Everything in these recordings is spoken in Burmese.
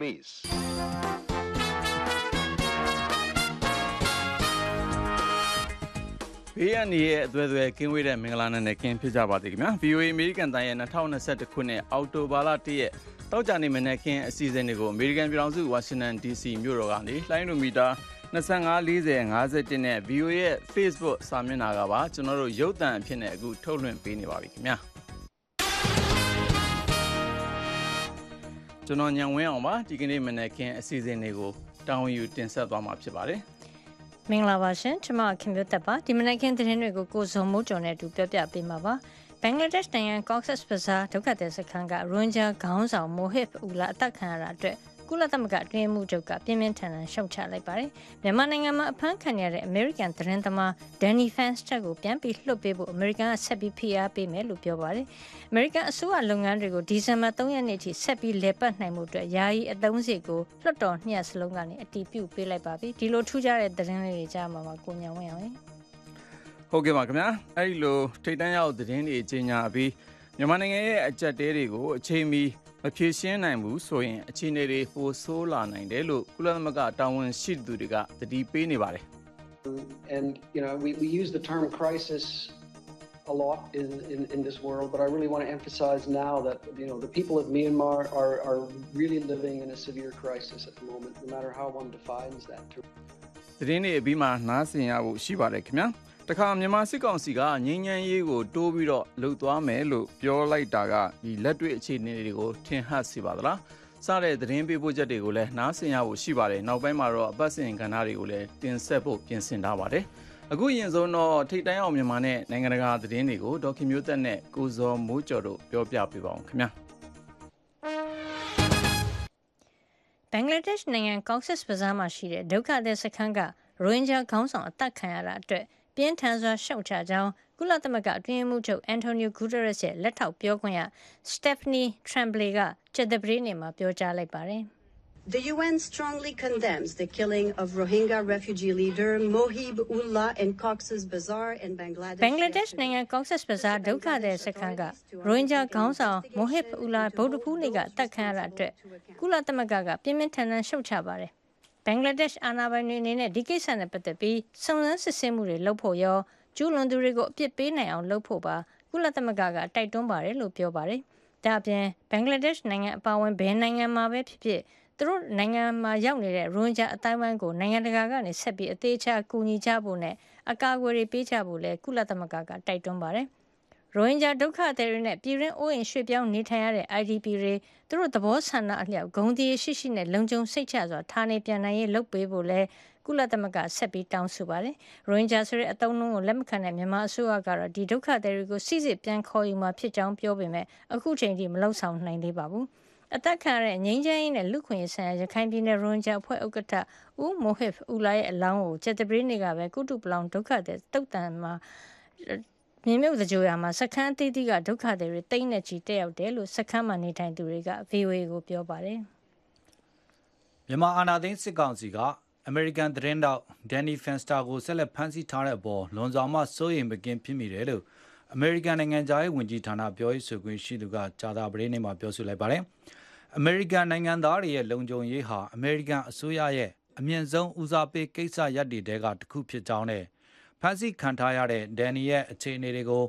Please. ဘေးရန်ရဲ့အသွဲသွဲကင်းဝေးတဲ့မင်္ဂလာနံနဲ့ကင်းဖြစ်ကြပါသေးခင်ဗျာ VOA အမေရိကန်တိုင်းရဲ့2021ခုနှစ်အောက်တိုဘာလ1ရက်တောက်ကြနေမနေ့ကင်းအစီအစဉ်တွေကိုအမေရိကန်ပြည်ထောင်စုဝါရှင်တန် DC မြို့တော်ကနေလိုင်းလိုမီတာ25 40 51နဲ့ VOA ရဲ့ Facebook စာမျက်နှာကပါကျွန်တော်တို့ရုပ်သံအဖြစ်နဲ့အခုထုတ်လွှင့်ပေးနေပါပြီခင်ဗျာ ကျွန်တော်ညံဝင်းအောင်ပါဒီကနေ့မနေ့ကင်းအစီအစဉ်တွေကိုတောင်းယူတင်ဆက်သွားမှာဖြစ်ပါတယ်မင်္ဂလာပါရှင်ကျွန်မခင်ဗျတ်ပါဒီမနေ့ကင်းသတင်းတွေကိုကိုဇုံမိုးကျော်နဲ့အတူပြောပြပေးမှာပါဘင်္ဂလားဒေ့ရှ်နိုင်ငံ Cox's Bazar ဒုက္ခသည်စခန်းကရွန်ဂျာခေါင်းဆောင်မိုဟစ်ဦးလာအသက်ခံရတာအတွက် ကုလသမဂ္ဂအတွင်းမှုချုပ်ကပြင်းပြင်းထန်ထန်ရှုတ်ချလိုက်ပါတယ်။မြန်မာနိုင်ငံမှာအဖမ်းခံရတဲ့ American သတင်းသမား Danny Fenster ကိုပြန်ပြီးလွှတ်ပေးဖို့ American ကဆက်ပြီးဖိအားပေးမယ်လို့ပြောပါတယ်။ American အစိုးရလုပ်ငန်းတွေကိုဒီဇင်ဘာ3ရက်နေ့ထိဆက်ပြီးလည်ပတ်နိုင်မှုအတွက်ယာယီအသုံးစီကိုလွှတ်တော်နှစ်ရပ်စလုံးကနေအတည်ပြုပေးလိုက်ပါပြီ။ဒီလိုထူးခြားတဲ့သတင်းလေးတွေကြားမှာပါကိုညံဝင်းအောင်။ဟုတ်ကဲ့ပါခင်ဗျာ။အဲ့ဒီလိုထိတ်တန့်ရောက်သတင်းတွေကြီးညာပြီးမြန်မာနိုင်ငံရဲ့အကြက်တဲတွေကိုအချိန်မီ မဖြေရှင်းနိုင်ဘူးဆိုရင်အခြေအနေတွေပိုဆိုးလာနိုင်တယ်လို့ကုလသမဂ္ဂတာဝန်ရှိသူတွေကသတိပေးနေပါတယ် and you know we we use the term crisis a lot in, in, in this world, but I really want to emphasize now that you know the people of Myanmar are, are really living in a severe crisis at the moment, no matter how one defines that term. သတင်းတွေအပြီးမှာနားဆင်ရဖို့ရှိပါတယ်ခင်ဗျာ တခါမြန်မာစစ်ကောင်စီကငြိမ်းချမ်းရေးကို တိုးပြီးတော့လှုပ်သွားမယ်လို့ပြောလိုက်တာကဒီလက်တွေ့အခြေအနေတွေကိုထင်ဟပ်စေပါသလားစတဲ့သတင်းပေးပို့ချက်တွေကိုလည်းနားဆင်ရဖို့ရှိပါတယ်နောက်ပိုင်းမှာတော့အပတ်စဉ်ကဏ္ဍတွေကိုလည်းတင်ဆက်ဖို့ပြင်ဆင်ထားပါတယ်အခုရင်ဆုံးတော့ထိတ်တန်းအောင်မြန်မာနဲ့နိုင်ငံတကာသတင်းတွေကိုဒေါက်ခင်မျိုးသက်နဲ့ကိုဇော်မိုးကျော်တို့ပြောပြပေးပါအောင်ခင်ဗျာဘင်္ဂလားဒေ့ရှ်နိုင်ငံကောက်ဆစ်ဘဇားမှာရှိတဲ့ဒုက္ခသည်စခန်းကရိုဟင်ဂျာခေါင်းဆောင်အသက်ခံရတာအတွက် ပြင်းထန်စွာရှုတ်ချကြောင်းကုလသမဂ္ဂအတွင်းမှုချုပ်အန်တိုနီယိုဂူတရက်စ်ရဲ့လက်ထောက်ပြောခွင့်ရစတက်ဖနီထရမ်ဘလီကချက်သပတေးနေ့မှာပြောကြားလိုက်ပါတယ်။ The UN strongly condemns the killing of Rohingya refugee leader Mohib Ullah in Cox's Bazar in Bangladesh. Bangladesh နိုင်ငံ Cox's Bazar ဒုက္ခသည်စခန်းကရိုဟင်ဂျာခေါင်းဆောင် Mohib Ullah ဗုဒ္ဓဖူးနေ့ကတပ်ခံရတာအတွက်ကုလသမဂ္ဂကပြင်းပြင်းထန်ထန်ရှုတ်ချပါတယ် ဘင်္ဂလားဒေ့ရှ်အာဏာပိုင်တွေအနေနဲ့ဒီကိစ္စနဲ့ပတ်သက်ပြီးစုံစမ်းစစ်ဆေးမှုတွေလုပ်ဖို့ရောကျူးလွန်သူတွေကိုအပြစ်ပေးနိုင်အောင်လုပ်ဖို့ပါကုလသမဂ္ဂကတိုက်တွန်းပါတယ်လို့ပြောပါတယ်။ဒါ့အပြင်ဘင်္ဂလားဒေ့ရှ်နိုင်ငံအပါအဝင်ဘယ်နိုင်ငံမှာပဲဖြစ်ဖြစ်သူတို့နိုင်ငံမှာရောက်နေတဲ့ရိုဟင်ဂျာအတိုင်းဝိုင်းကိုနိုင်ငံတကာကနေဆက်ပြီးအသေးချာကူညီကြဖို့နဲ့အကာအကွယ်တွေပေးကြဖို့လည်းကုလသမဂ္ဂကတိုက်တွန်းပါတယ်။ ရိုဟင်ဂျာဒုက္ခသည်တွေနဲ့ပြည်ရင်းအိုးအိမ်ရွှေ့ပြောင်းနေထိုင်ရတဲ့ IDP တွေသူတို့သဘောဆန္ဒအလျောက်ဂုံတည်ရှိရှိနဲ့လုံခြုံစိတ်ချစွာဌာနေပြန်နိုင်ရေးလုပ်ပေးဖို့လဲကုလသမဂ္ဂဆက်ပြီးတောင်းဆိုပါတယ်။ရိုဟင်ဂျာဆိုတဲ့အသုံးအနှုန်းကိုလက်မခံတဲ့မြန်မာအစိုးရကတော့ဒီဒုက္ခသည်တွေကိုစီစစ်ပြန်ခေါ်ယူမှာဖြစ်ကြောင်းပြောပေမဲ့အခုချိန်ထိမလောက်ဆောင်နိုင်သေးပါဘူး။အသက်ခံရတဲ့ငိမ့်ချမ်းရေးနဲ့လူခွင့်ရေးဆိုင်ရာရခိုင်ပြည်နယ်ရွန်ဂျာအဖွဲ့ဥက္ကဋ္ဌဦးမိုဟစ်ဦးလာရဲ့အလောင်းကိုချက်တပရင်းတွေကပဲကုတုပလောင်ဒုက္ခတဲ့တုတ်တန်မှာ မြင်းမြုပ်သကြိုရမှာစခန်းအသီးသီးကဒုက္ခတွေတိတ်နဲ့ချီတက်ရောက်တယ်လို့စခန်းမှာနေထိုင်သူတွေက VOA ကိုပြောပါတယ်မြန်မာအာဏာသိမ်းစစ်ကောင်စီကအမေရိကန်သတင်းတောက်ဒန်နီဖန်စတာကိုဆက်လက်ဖမ်းဆီးထားတဲ့အပေါ်လွန်စွာမှစိုးရိမ်မကင်းဖြစ်မိတယ်လို့အမေရိကန်နိုင်ငံသားရေးဝန်ကြီးဌာနပြောရေးဆိုခွင့်ရှိသူကကြာသာပတေးနေ့မှာပြောဆိုလိုက်ပါတယ်။အမေရိကန်နိုင်ငံသားတွေရဲ့လုံခြုံရေးဟာအမေရိကန်အစိုးရရဲ့အမြင့်ဆုံးဦးစားပေးကိစ္စရပ်တွေတဲကတစ်ခုဖြစ်ကြောင်းနဲ့ ဖမ်းဆီးခံထားရတဲ့ဒန်နီရဲ့အခြေအနေတွေကို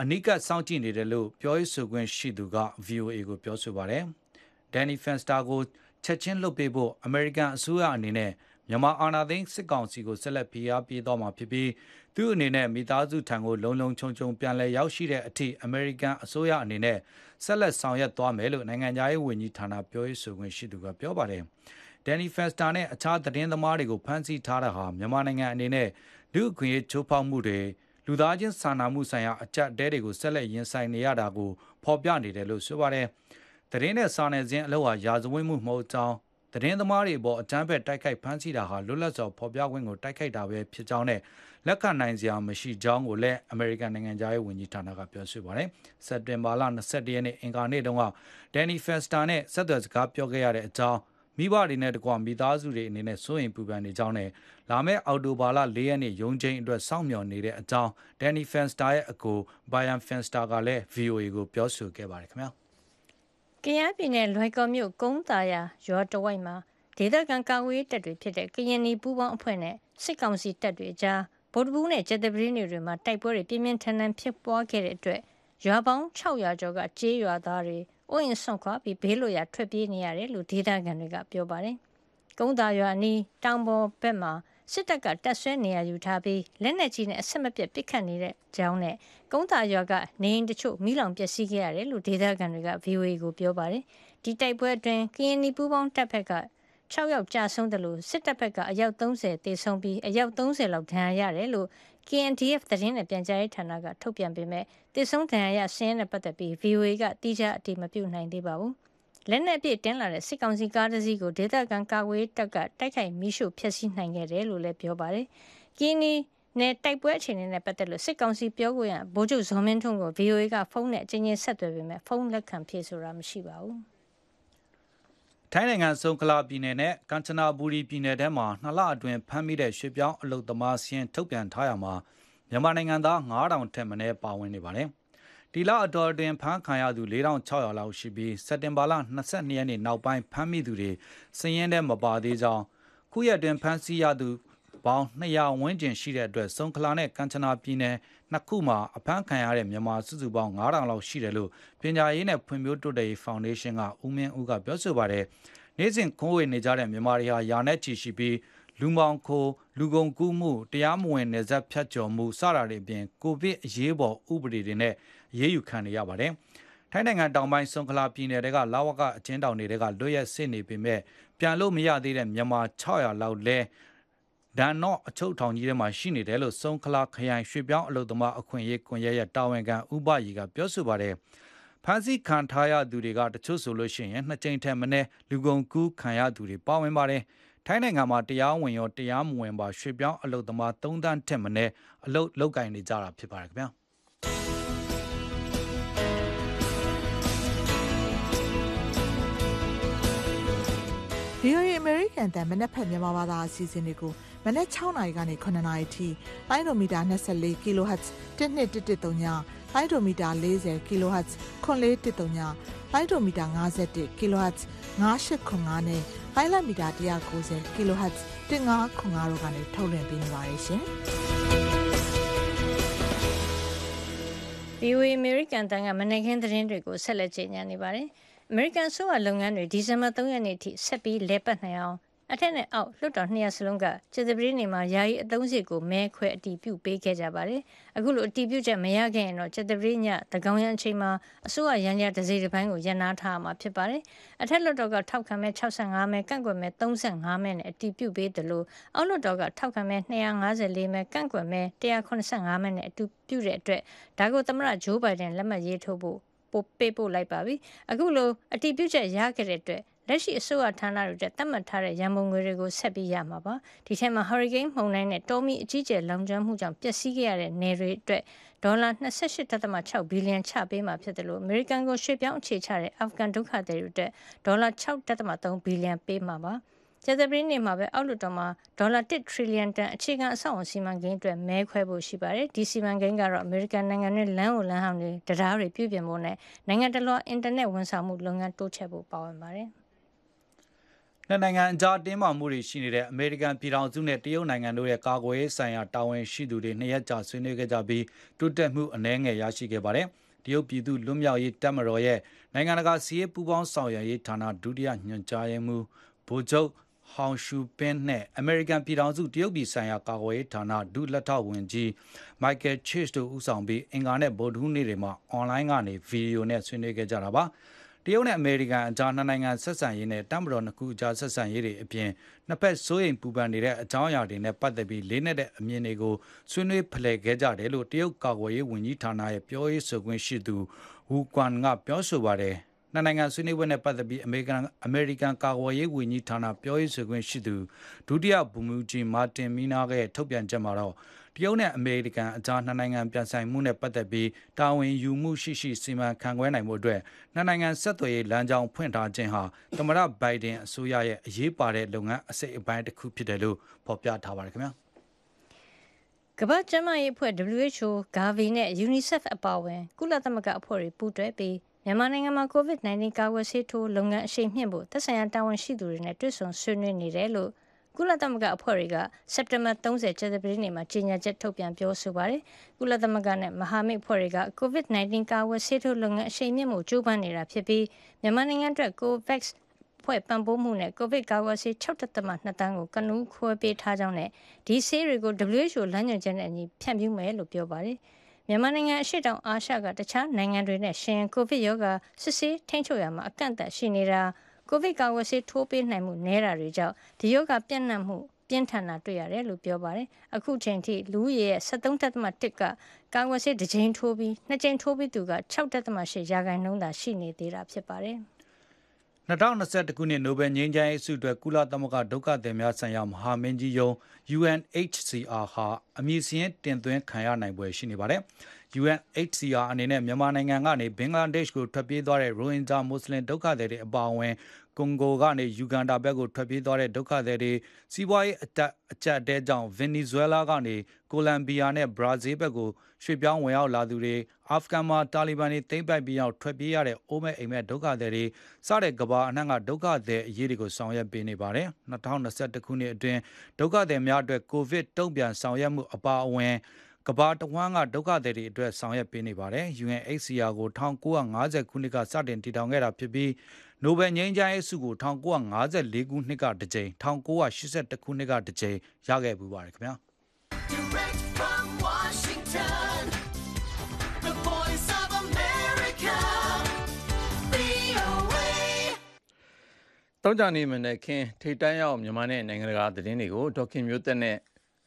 အနိကစောင့်ကြည့်နေတယ်လို့ပြောရေးဆိုခွင့်ရှိသူက VOA ကိုပြောဆိုပါတယ်။ဒန်နီဖန်စတာကိုချက်ချင်းလွတ်ပေးဖို့အမေရိကန်အစိုးရအနေနဲ့မြန်မာအာဏာသိမ်းစစ်ကောင်စီကိုဆက်လက်ဖိအားပေးတော့မှာဖြစ်ပြီးသူ့အနေနဲ့မိသားစုထံကိုလုံလုံခြုံခြုံပြန်လည်ရောက်ရှိတဲ့အထိအမေရိကန်အစိုးရအနေနဲ့ဆက်လက်ဆောင်ရွက်သွားမယ်လို့နိုင်ငံသားရေးဝန်ကြီးဌာနပြောရေးဆိုခွင့်ရှိသူကပြောပါတယ်။ဒန်နီဖန်စတာနဲ့အခြားသတင်းသမားတွေကိုဖမ်းဆီးထားတာဟာမြန်မာနိုင်ငံအနေနဲ့ လူအခွင့်အရေးချိုးဖောက်မှုတွေလူသားချင်းစာနာမှုဆိုင်ရာအကြက်တဲတွေကိုဆက်လက်ရင်ဆိုင်နေရတာကိုဖော်ပြနေတယ်လို့ဆိုပါတယ်။သတင်းနဲ့စာနယ်ဇင်းအလို့ဟာရာဇဝတ်မှုမဟုတ်ကြောင်းသတင်းသမားတွေအပေါ်အကြမ်းဖက်တိုက်ခိုက်ဖမ်းဆီးတာဟာလွတ်လပ်စွာဖော်ပြခွင့်ကိုတိုက်ခိုက်တာပဲဖြစ်ကြောင်းနဲ့လက်ခံနိုင်စရာမရှိကြောင်းကိုလည်းအမေရိကန်နိုင်ငံသားရေးဝန်ကြီးဌာနကပြောဆိုပါတယ်။စက်တင်ဘာလ22ရက်နေ့အင်ကာနေ့တုန်းကဒန်နီဖက်စတာနဲ့ဆက်သွယ်စကားပြောခဲ့ရတဲ့အကြောင်း မိဘတွေနဲ့တကွမိသားစုတွေအနေနဲ့စိုးရိမ်ပူပန်နေကြောင်းနဲ့လာမယ့်အော်တိုဘာလ၄ရက်နေ့ရုံးချိန်အတွက်စောင့်မျှော်နေတဲ့အကြောင်းဒန်နီဖန်စတာရဲ့အကိုဘိုင်ယန်ဖန်စတာကလည်း VOA ကိုပြောဆိုခဲ့ပါတယ်ခင်ဗျာကယားပြည်နယ်လွိုင်ကော်မြို့ကုန်းသာယာရွာတဝိုက်မှာဒေသခံကာကွယ်တပ်တွေဖြစ်တဲ့ကရင်နီပူးပေါင်းအဖွဲ့နဲ့စစ်ကောင်စီတပ်တွေကြားဗုဒ္ဓဘူးနဲ့ကျက်တပရင်းတွေမှာတိုက်ပွဲတွေပြင်းပြင်းထန်ထန်ဖြစ်ပွားခဲ့တဲ့အတွက်ရွာပေါင်း600ကျော်ကကြေးရွာသားတွေ အိုးအိမ်ဆွန့်ခွာပြီးဘေးလွတ်ရာထွက်ပြေးနေရတယ်လို့ဒေသခံတွေကပြောပါတယ်။ကုန်းသာရွာအနီးတောင်ပေါ်ဘက်မှာစစ်တပ်ကတပ်ဆွဲနေရယူထားပြီးလက်နက်ကြီးနဲ့အဆက်မပြတ်ပစ်ခတ်နေတဲ့ကြောင်းနဲ့ကုန်းသာရွာကနေအိမ်တချို့မိလောင်ပျက်စီးခဲ့ရတယ်လို့ဒေသခံတွေက VOA ကိုပြောပါတယ်။ဒီတိုက်ပွဲအတွင်းကရင်နီပူးပေါင်းတပ်ဖက်က6ယောက်ကြာဆုံးတယ်လို့စစ်တပ်ဘက်ကအယောက်30တေဆုံးပြီးအယောက်30လောက်ဒဏ်ရာရတယ်လို့ KNDF သတင်းနဲ့ပြန်ကြားရေးဌာနကထုတ်ပြန်ပေမဲ့တေဆုံးဒဏ်ရာရဆင်းရဲနဲ့ပတ်သက်ပြီး VOA ကတိကျအတည်မပြုနိုင်သေးပါဘူး။လက်နက်အပြည့်တင်းလာတဲ့စစ်ကောင်စီကားတစ်စီးကိုဒေသခံကာကွယ်တပ်ကတိုက်ခိုက်မိရှုဖျက်ဆီးနိုင်ခဲ့တယ်လို့လည်းပြောပါတယ်။ကင်းနီနဲ့တိုက်ပွဲအခြေအနေနဲ့ပတ်သက်လို့စစ်ကောင်စီပြောခွင့်ရဗိုလ်ချုပ်ဇော်မင်းထွန်းကို VOA ကဖုန်းနဲ့အကြိမ်ကြိမ်ဆက်သွယ်ပေမဲ့ဖုန်းလက်ခံဖြေဆိုတာမရှိပါဘူး။ ထိုင်းနိုင်ငံဆုံခလာပြည်နယ်နဲ့ကမ်ချနာဘူရီပြည်နယ်ထဲမှာနှစ်လအတွင်းဖမ်းမိတဲ့ရွှေပြောင်းအလုတ်သမားစင်းထုတ်ပြန်ထားရမှာမြန်မာနိုင်ငံသား9000ထက်မနည်းပါဝင်နေပါတယ်။ဒီလအတော်အတွင်းဖမ်းခံရသူ4600လောက်ရှိပြီးစက်တင်ဘာလ22ရက်နေ့နောက်ပိုင်းဖမ်းမိသူတွေစည်ရင်ထဲမပါသေးကြောင်းခုရက်တွင်ဖမ်းဆီးရသူပေါင်း200ဝန်းကျင်ရှိတဲ့အတွက်ဆုံခလာနဲ့ကမ်ချနာပြည်နယ် နှစ်ခုမှာအဖမ်းခံရတဲ့မြန်မာစုစုပေါင်း9000လောက်ရှိတယ်လို့ပညာရေးနဲ့ဖွံ့ဖြိုးတိုးတက်ရေးဖောင်ဒေးရှင်းကဦးမင်းဦးကပြောဆိုပါတယ်။နေ့စဉ်ခိုးဝေနေကြတဲ့မြန်မာတွေဟာယာနဲ့ချီရှိပြီးလူမောင်ခိုလူကုန်ကူးမှုတရားမဝင်နေဆက်ဖြတ်ကျော်မှုစတာတွေအပြင်ကိုဗစ်အရေးပေါ်ဥပဒေတွေနဲ့အရေးယူခံနေရပါတယ်။ထိုင်းနိုင်ငံတောင်ပိုင်းဆွန်ခလာပြည်နယ်ကလာဝကအချင်းတောင်တွေကလွတ်ရက်စစ်နေပေမဲ့ပြန်လို့မရသေးတဲ့မြန်မာ600လောက်လဲ ဒန်နော့အချုပ်ထောင်ကြီးထဲမှာရှိနေတယ်လို့စုံခလာခရိုင်ရွှေပြောင်းအလုပ်သမားအခွင့်အရေးကွန်ရက်ရဲ့တာဝန်ခံဥပယီကပြောဆိုပါတယ်။ဖမ်းဆီးခံထားရသူတွေကတချို့ဆိုလို့ရှိရင်နှစ်ကြိမ်ထက်မနည်းလူကုန်ကူးခံရသူတွေပါဝင်ပါတယ်။ထိုင်းနိုင်ငံမှာတရားဝင်ရောတရားမဝင်ပါရွှေပြောင်းအလုပ်သမား၃တန်းထက်မနည်းအလုပ်လုပ်ကင်နေကြတာဖြစ်ပါတယ်ခင်ဗျာ။ VOA American တန်မနက်ဖက်မြန်မာဘာသာအစီအစဉ်တွေကိုမနက်6နာရီကနေ9နာရီထိလိုင်းဒိုမီတာ24 kHz 1213ညလိုင်းဒိုမီတာ40 kHz 9413ညလိုင်းဒိုမီတာ51 kHz 9895နဲ့လိုင်းလမီတာ190 kHz 1505တို့ကနေထုတ်လွှင့်ပေးနေပါတယ်ရှင်။ VOA American တန်ကမနေ့ကင်းသတင်းတွေကိုဆက်လက်ကြီးညာနေပါတယ်။ American ဆိုရလုပ်ငန်းတွေဒီဇင်ဘာ3ရက်နေ့ထိဆက်ပြီးလဲပတ်နိုင်အောင်အထက်နဲ့အောက်လွှတ်တော်နှစ်ရပ်စလုံးကကျေသပတိနေမှာယာယီအသုံးစီကိုမဲခွဲအတီးပြုတ်ပေးခဲ့ကြပါတယ်။အခုလိုအတီးပြုတ်ချက်မရခဲ့ရင်တော့ကျေသပတိညတကောင်ရန်အချိန်မှာအစိုးရရန်ရတစိတစ်ပိုင်းကိုရန်နာထားမှာဖြစ်ပါတယ်။အထက်လွှတ်တော်ကထောက်ခံမဲ65မဲကန့်ကွက်မဲ35မဲနဲ့အတီးပြုတ်ပေးတယ်လို့အောက်လွှတ်တော်ကထောက်ခံမဲ254မဲကန့်ကွက်မဲ185မဲနဲ့အတူပြုတဲ့အတွက်ဒါကိုသမ္မတဂျိုးဘိုင်ဒန်လက်မှတ်ရေးထိုးဖို့ ပို့ပေးပို့လိုက်ပါပြီ။အခုလိုအတီးပြုတ်ချက်ရခဲ့တဲ့အတွက်လက်ရှိအစိုးရဌာနတွေတက်သတ်မှတ်ထားတဲ့ရန်ပုံငွေတွေကိုဆက်ပြီးရမှာပါဒီထဲမှာ hurricane မှုန်တိုင်းနဲ့တောမီအကြီးကျယ်လောင်ကျွမ်းမှုကြောင့်ပျက်စီးခဲ့ရတဲ့နယ်တွေအတွက်ဒေါ်လာ28.6ဘီလီယံချပေးမှာဖြစ်တယ်လို့အမေရိကန်ကိုရွှေ့ပြောင်းအခြေချတဲ့အာဖဂန်ဒုက္ခသည်တွေအတွက်ဒေါ်လာ6.3ဘီလီယံပေးမှာပါ ကျသပရင်းနေမှာပဲအောက်လွှတ်တော်မှာဒေါ်လာ1ထရီလီယံတန်အခြေခံအဆောက်အအုံစီမံကိန်းအတွက်မဲခွဲဖို့ရှိပါတယ်ဒီစီမံကိန်းကတော့အမေရိကန်နိုင်ငံတွင်းလမ်းကိုလမ်းဟောင်းတွေတရားတွေပြုပြင်ဖို့နဲ့နိုင်ငံတကာအင်တာနက်ဝန်ဆောင်မှုလုပ်ငန်းတိုးချဲ့ဖို့ပါဝင်ပါတယ်နှစ်နိုင်ငံအကြားတင်းမာမှုတွေရှိနေတဲ့အမေရိကန်ပြည်ထောင်စုနဲ့တရုတ်နိုင်ငံတို့ရဲ့ကာကွယ်ရေးဆိုင်ရာတာဝန်ရှိသူတွေနှစ်ရက်ကြာဆွေးနွေးခဲ့ကြပြီးတိုးတက်မှုအနည်းငယ်ရရှိခဲ့ပါတယ်။တရုတ်ပြည်သူ့လွတ်မြောက်ရေးတပ်မတော်ရဲ့နိုင်ငံတကာစီးရေးပူးပေါင်းဆောင်ရွက်ရေးဌာနဒုတိယညွှန်ကြားရေးမှူးဗိုလ်ချုပ် ဟောင်ရှူပင်းနဲ့အမေရိကန်ပြည်ထောင်စုတရုတ်ပြည်ဆိုင်ရာကာကွယ်ရေးဌာနဒုလက်ထောက်ဝန်ကြီးမိုက်ကယ်ချစ်တို့ဦးဆောင်ပြီးအင်္ဂါနဲ့ဗုဒ္ဓဟူးနေ့တွေမှာအွန်လိုင်းကနေဗီဒီယိုနဲ့ဆွေးနွေးခဲ့ကြတာပါ။တရုတ်နဲ့အမေရိကန်အကြားနှစ်နိုင်ငံဆက်ဆံရေးနဲ့တမတော်နှစ်ခုအကြားဆက်ဆံရေးတွေအပြင်နှစ်ဖက်စိုးရိမ်ပူပန်နေတဲ့အကြောင်းအရာတွေနဲ့ပတ်သက်ပြီးလေးနက်တဲ့အမြင်တွေကိုဆွေးနွေးဖလှယ်ခဲ့ကြတယ်လို့တရုတ်ကာကွယ်ရေးဝန်ကြီးဌာနရဲ့ပြောရေးဆိုခွင့်ရှိသူဟူကွမ်ကပြောဆိုပါတယ် နှစ်နိုင်ငံဆွေးနွေးပွဲနဲ့ပတ်သက်ပြီးအမေရိကန်အမေရိကန်ကာကွယ်ရေးဝန်ကြီးဌာနပြောရေးဆိုခွင့်ရှိသူဒုတိယဗိုလ်မှူးကြီးမာတင်မီနာရဲ့ထုတ်ပြန်ချက်မှာတော့တရုတ်နဲ့အမေရိကန်အကြားနှစ်နိုင်ငံပြန်ဆိုင်မှုနဲ့ပတ်သက်ပြီးတာဝန်ယူမှုရှိရှိစီမံခန့်ခွဲနိုင်မှုအတွက်နှစ်နိုင်ငံဆက်သွယ်ရေးလမ်းကြောင်းဖွင့်ထားခြင်းဟာသမ္မတဘိုင်ဒန်အစိုးရရဲ့အရေးပါတဲ့လုပ်ငန်းအစိတ်အပိုင်းတစ်ခုဖြစ်တယ်လို့ဖော်ပြထားပါတယ်ခင်ဗျာကမ္ဘာ့ကျန်းမာရေးအဖွဲ့ WHO, Gavi နဲ့ UNICEF အပါအဝင်ကုလသမဂ္ဂအဖွဲ့တွေပူးတွဲပြီး မြန်မာနိုင်ငံမှာ COVID-19 ကာကွယ်ဆေးထိုးလုပ်ငန်းအရှိန်မြှင့်ဖို့သက်ဆိုင်ရာတာဝန်ရှိသူတွေနဲ့တွေ့ဆုံဆွေးနွေးနေတယ်လို့ကုလသမဂ္ဂအဖွဲ့တွေကစက်တင်ဘာ30ကြာသပတေးနေ့မှာကြေညာချက်ထုတ်ပြန်ပြောဆိုပါတယ်။ကုလသမဂ္ဂနဲ့မဟာမိတ်အဖွဲ့တွေက COVID-19 ကာကွယ်ဆေးထိုးလုပ်ငန်းအရှိန်မြင့်မှုကြိုးပမ်းနေတာဖြစ်ပြီးမြန်မာနိုင်ငံအတွက် COVAX ဖွဲ့ပံ့ပိုးမှုနဲ့ကိုဗစ်ကာကွယ်ဆေး6.2တန်းကိုကနူးခွဲပေးထားကြောင်းနဲ့ဒီဆေးတွေကို WHO လမ်းညွှန်ချက်နဲ့အညီဖြန့်ဖြူးမယ်လို့ပြောပါတယ်။ မြန်မာနိုင်ငံအရှိတောင်အာရှကတခြားနိုင်ငံတွေနဲ့ရှင်ကိုဗစ်ရောဂါစစ်ဆေးထိန်းချုပ်ရမှာအကန့်အသတ်ရှိနေတာကိုဗစ်ကာကွယ်ဆေးထိုးပေးနိုင်မှုနည်းတာတွေကြောင့်ဒီရောဂါပြန့်နှံ့မှုပြင်းထန်တာတွေ့ရတယ်လို့ပြောပါတယ်။အခုချိန်ထိလူဦးရေရဲ့73.1ကကာကွယ်ဆေးတစ်ကြိမ်ထိုးပြီးနှစ်ကြိမ်ထိုးပြီးသူက6.8ရာခိုင်နှုန်းသာရှိနေသေးတာဖြစ်ပါတယ်။ 2021ခုနှစ်နိုဘယ်ငြိမ်းချမ်းရေးဆုအတွက်ကုလသမဂ္ဂဒုက္ခသည်များဆိုင်ရာမဟာမင်းကြီးယုံ UNHCR ဟာအမည်စရင်တင်သွင်းခံရနိုင်ပွဲရှိနေပါတယ်။ UNHCR အနေနဲ့မြန်မာနိုင်ငံကနေဘင်္ဂလားဒေ့ရှ်ကိုထွက်ပြေးသွားတဲ့ရိုဟင်ဂျာမွတ်စလင်ဒုက္ခသည်တွေအပါအဝင် ကွန်ဂိုကနေယူဂန်ဒါဘက်ကိုထွက်ပြေးသွားတဲ့ဒုက္ခသည်တွေစီးပွားရေးအတက်အကျတဲကြောင့်ဗင်နီဇွဲလားကနေကိုလံဘီယာနဲ့ဘရာဇီးဘက်ကိုရွှေ့ပြောင်းဝင်ရောက်လာသူတွေအာဖဂန်မှာတာလီဘန်တွေသိမ်းပိုက်ပြီးအောင်ထွက်ပြေးရတဲ့အိုးမဲ့အိမ်မဲ့ဒုက္ခသည်တွေစတဲ့ကဘာအနှံ့ကဒုက္ခသည်အရေးတွေကိုဆောင်ရွက်ပေးနေပါတယ်2021ခုနှစ်အတွင်းဒုက္ခသည်များအတွက်ကိုဗစ်တုံ့ပြန်ဆောင်ရွက်မှုအပါအဝင်ကဘာတဝမ်းကဒုက္ခသည်တွေအတွက်ဆောင်ရွက်ပေးနေပါတယ် UNHCR ကို1950ခုနှစ်ကစတင်တည်ထောင်ခဲ့တာဖြစ်ပြီး နိုဘယ်ငြိမ်းချမ်းရေးဆုကို1954ခုနှစ်ကတစ်ကြိမ်1982ခုနှစ်ကတစ်ကြိမ်ရခဲ့ပူပါတယ်ခင်ဗျာ Direct from Washington The Voice of America VOA တောင်းကြနေမနဲ့ခင်ထိတ်တန်းရောက်မြန်မာနဲ့နိုင်ငံတကာသတင်းတွေကိုဒေါက်ခင်မျိုးသက်နဲ့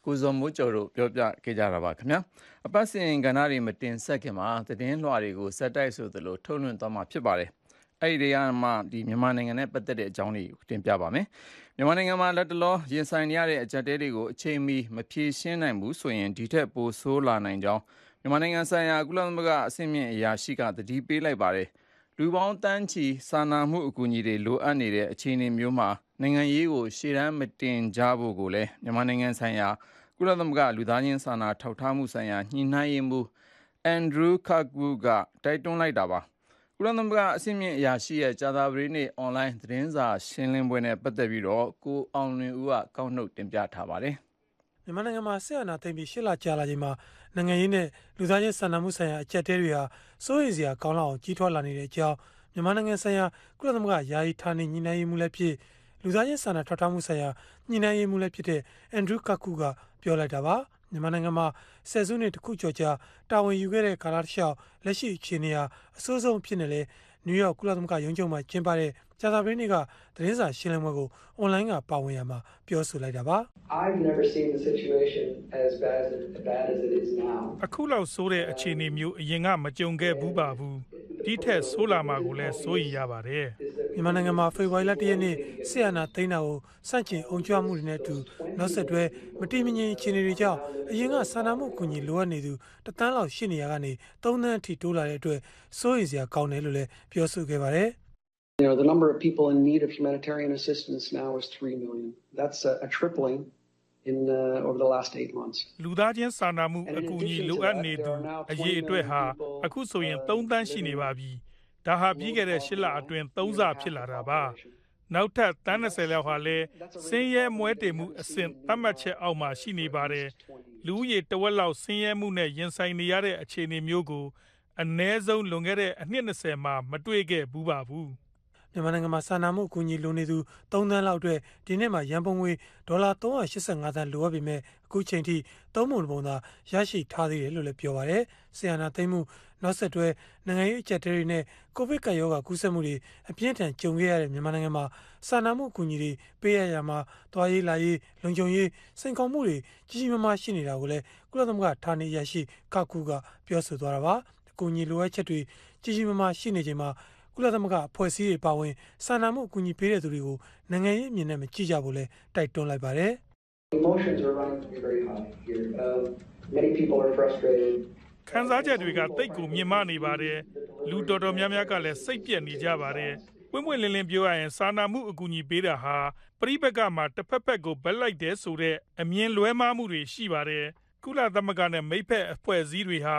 ကိုဇော်မိုးကျော်တို့ပြောပြခဲ့ကြတာပါခင်ဗျာအပတ်စဉ်ကဏ္ဍတွေမတင်ဆက်ခင်မှာသတင်းလွှာတွေကိုစက်တိုက်ဆိုသလိုထုတ်လွှင့်သွားမှာဖြစ်ပါတယ် အဲ့ဒီရမှာဒီမြန်မာနိုင်ငံနဲ့ပတ်သက်တဲ့အကြောင်းတွေကိုတင်ပြပါမယ်မြန်မာနိုင်ငံမှာလက်တလောရင်ဆိုင်နေရတဲ့အကြက်တဲတွေကိုအချိန်မီမဖြေရှင်းနိုင်ဘူးဆိုရင်ဒီထက်ပိုဆိုးလာနိုင်ကြောင်းမြန်မာနိုင်ငံဆိုင်ရာကုလသမဂ္ဂအဆင့်မြင့်အရာရှိကတတိပေးလိုက်ပါတယ်လူပေါင်းတန်းချီစာနာမှုအကူအညီတွေလိုအပ်နေတဲ့အခြေအနေမျိုးမှာနိုင်ငံရေးကိုရှေ့တန်းမတင်ကြဖို့ကိုလည်းမြန်မာနိုင်ငံဆိုင်ရာကုလသမဂ္ဂလူသားချင်းစာနာထောက်ထားမှုဆိုင်ရာညှိနှိုင်းရေးမှူးအန်ဒရူးကာကူကတိုက်တွန်းလိုက်တာပါ ကုလသမဂ္ဂအဆင့်မြင့်အရာရှိရဲ့ကြာသပတေးနေ့အွန်လိုင်းသတင်းစာရှင်းလင်းပွဲနဲ့ပတ်သက်ပြီးတော့ကိုအောင်လွင်ဦးကကောက်နှုတ်တင်ပြထားပါတယ်မြန်မာနိုင်ငံမှာဆက်အာဏာသိမ်းပြီးရှစ်လကြာလာချိန်မှာနိုင်ငံရေးနဲ့လူသားချင်းစာနာမှုဆိုင်ရာအကြက်တဲတွေဟာစိုးရိမ်စရာကောင်းလောက်အောင်ကြီးထွားလာနေတဲ့အကြောင်းမြန်မာနိုင်ငံဆိုင်ရာကုလသမဂ္ဂယာယီဌာနေညီနိုင်မှုလည်းဖြစ်လူသားချင်းစာနာထောက်ထားမှုဆိုင်ရာညီနိုင်မှုလည်းဖြစ်တဲ့အန်ဒရူးကာကူကပြောလိုက်တာပါ မြန်မာနိုင်ငံမှာဆယ်စုနှစ်တစ်ခုကျော်ကြာတာဝန်ယူခဲ့တဲ့ကာလတစ်လျှောက်လက်ရှိအခြေအနေဟာအဆိုးဆုံးဖြစ်နေလေနယူးယောက်ကုလသမဂ္ဂရုံးချုပ်မှာကျင်းပတဲ့ကြာသပတေးနေ့ကသတင်းစာရှင်းလင်းပွဲကိုအွန်လိုင်းကပါဝင်ရမှာပြောဆိုလိုက်တာပါ I've never seen the situation as bad as bad as it is now အခုလောက်ဆိုးတဲ့အခြေအနေမျိုးအရင်ကမကြုံခဲ့ဘူးပါဘူးဒီထက်ဆိုးလာမှာကိုလည်းစိုးရိမ်ရပါတယ် မြန်မာနိုင်ငံမှာဖေဖော်ဝါရီလ၁ရက်နေ့ဆီယနာသိန်းတာကိုစန့်ကျင်အောင်ကြွမှုတွေနဲ့အတူနောက်ဆက်တွဲမတိမငြိမ်အခြေအနေတွေကြောင့်အရင်ကစာနာမှုအကူအညီလိုအပ်နေသူတသန်းလောက်ရှိနေရကနေ၃သန်းအထိတိုးလာတဲ့အတွက်စိုးရိမ်စရာကောင်းတယ်လို့လည်းပြောဆိုခဲ့ပါတယ် You know, the number of people in need of humanitarian assistance now is 3 million. That's a, a tripling in uh, over the last 8 months. လူသားချင်းစာနာမှုအကူအညီလိုအပ်နေသူအရေးအတွက်ဟာအခုဆိုရင်3သန်းရှိနေပါပြီ။ ဒါဟာပြီးခဲ့တဲ့၈လအတွင်း3ဆဖြစ်လာတာပါ။နောက်ထပ်တန်း20လောက်ဟာလည်းစင်းရဲမွဲတေမှုအဆင့်သတ်မှတ်ချက်အောက်မှာရှိနေပါတယ်။လူဦးရေတဝက်လောက်စင်းရဲမှုနဲ့ရင်ဆိုင်နေရတဲ့အခြေအနေမျိုးကိုအ ਨੇ ဆုံးလွန်ခဲ့တဲ့အနှစ်20မှာမတွေ့ခဲ့ဘူးပါဘူး။ မြန်မာနိုင်ငံမှာစာနာမှုအကူအညီလိုနေသူ3သန်းလောက်အတွက်ဒီနှစ်မှာရန်ပုံငွေဒေါ်လာ385သန်းလိုအပ်ပေမဲ့အခုချိန်ထိသုံးပုံပုံသာရရှိထားသေးတယ်လို့လည်းပြောပါရယ်ဆီယနာသိမ်းမှုနောက်ဆက်တွဲနိုင်ငံရေးအကြက်တဲတွေနဲ့ကိုဗစ်ကပ်ရောဂါကူးစက်မှုတွေအပြင်းထန်ကြုံခဲ့ရတဲ့မြန်မာနိုင်ငံမှာစာနာမှုအကူအညီတွေပေးရရမှာတွားရေးလာရေးလုံခြုံရေးစိန်ခေါ်မှုတွေကြီးကြီးမားမားရှိနေတာကိုလည်းကုလသမဂ္ဂဌာနေရရှိကကူကပြောဆိုသွားတာပါအကူအညီလိုအပ်ချက်တွေကြီးကြီးမားမားရှိနေချိန်မှာ ကုလသမဂ္ဂအဖွဲ့အစည်းတွေပါဝင်စာနာမှုအကူအညီပေးတဲ့သူတွေကိုနိုင်ငံရေးအမြင်နဲ့မကြည့်ကြဘူးလဲတိုက်တွန်းလိုက်ပါတယ် Emotions are running very high here. Uh, many people are frustrated. ခံစားချက်တွေကတိတ်ကိုမြင်မနေပါတယ်လူတော်တော်များများကလည်းစိတ်ပြက်နေကြပါတယ်ပွင့်ပွင့်လင်းလင်းပြောရရင်စာနာမှုအကူအညီပေးတာဟာပြိပကမှာတစ်ဖက်ဖက်ကိုဘက်လိုက်တယ်ဆိုတဲ့အမြင်လွဲမှားမှုတွေရှိပါတယ်ကုလသမဂ္ဂနဲ့မိဖက်အဖွဲ့အစည်းတွေဟာ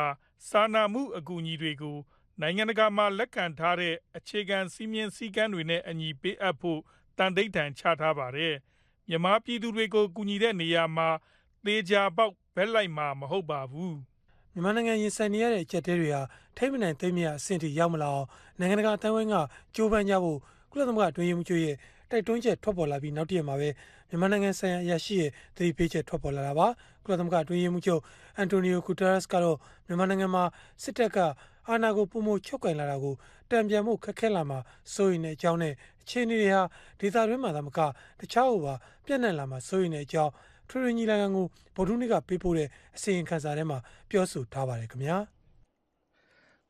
စာနာမှုအကူအညီတွေကို နိုင်ငံတကာမှာ လက်ခံထားတဲ့ အခြေခံစည်းမျဉ်းစည်းကမ်းတွေနဲ့အညီ ပေးအပ်ဖို့တန်ဋိဌာန်ချထားပါတယ်။မြန်မာပြည်သူတွေကို ကူညီတဲ့နေရာမှာ သေချာပေါက် ဘက်လိုက်မှာ မဟုတ်ပါဘူး။မြန်မာနိုင်ငံ ရင်ဆိုင်နေရတဲ့ အကြက်တဲတွေဟာ ထိမ့်မနိုင်သိမ့်မြအဆင့်ထိ ရောက်မလာအောင် နိုင်ငံတကာ အသံဝိုင်းက ကြိုးပမ်းကြဖို့ ကုလသမဂ္ဂ အတွင်းရေးမှူးချုပ်ရဲ့ တိုက်တွန်းချက် ထွက်ပေါ်လာပြီး နောက်တရက်မှာပဲ မြန်မာနိုင်ငံဆိုင်ရာ အရာရှိရဲ့ သတိပေးချက် ထွက်ပေါ်လာတာပါ ကုလသမဂ္ဂ အတွင်းရေးမှူးချုပ်အန်တိုနီယိုဂူတာရက်စ်ကတော့ မြန်မာနိုင်ငံမှာ စစ်တပ်က အာဏာကိုပုံမချုပ်ကင်လာတာကိုတံပြန်မှုခက်ခဲလာမှာစိုးရိမ်တဲ့အကြောင်းနဲ့အခြေအနေတွေဟာဒေသတွင်းမှာသာမကတခြားဟိုပါပြန့်နှံ့လာမှာစိုးရိမ်တဲ့အကြောင်းထရညီလာခံကိုဗုဒ္ဓနေ့ကပေးပို့တဲ့အစီရင်ခံစာထဲမှာပြောဆိုထားပါတယ်ခင်ဗျာ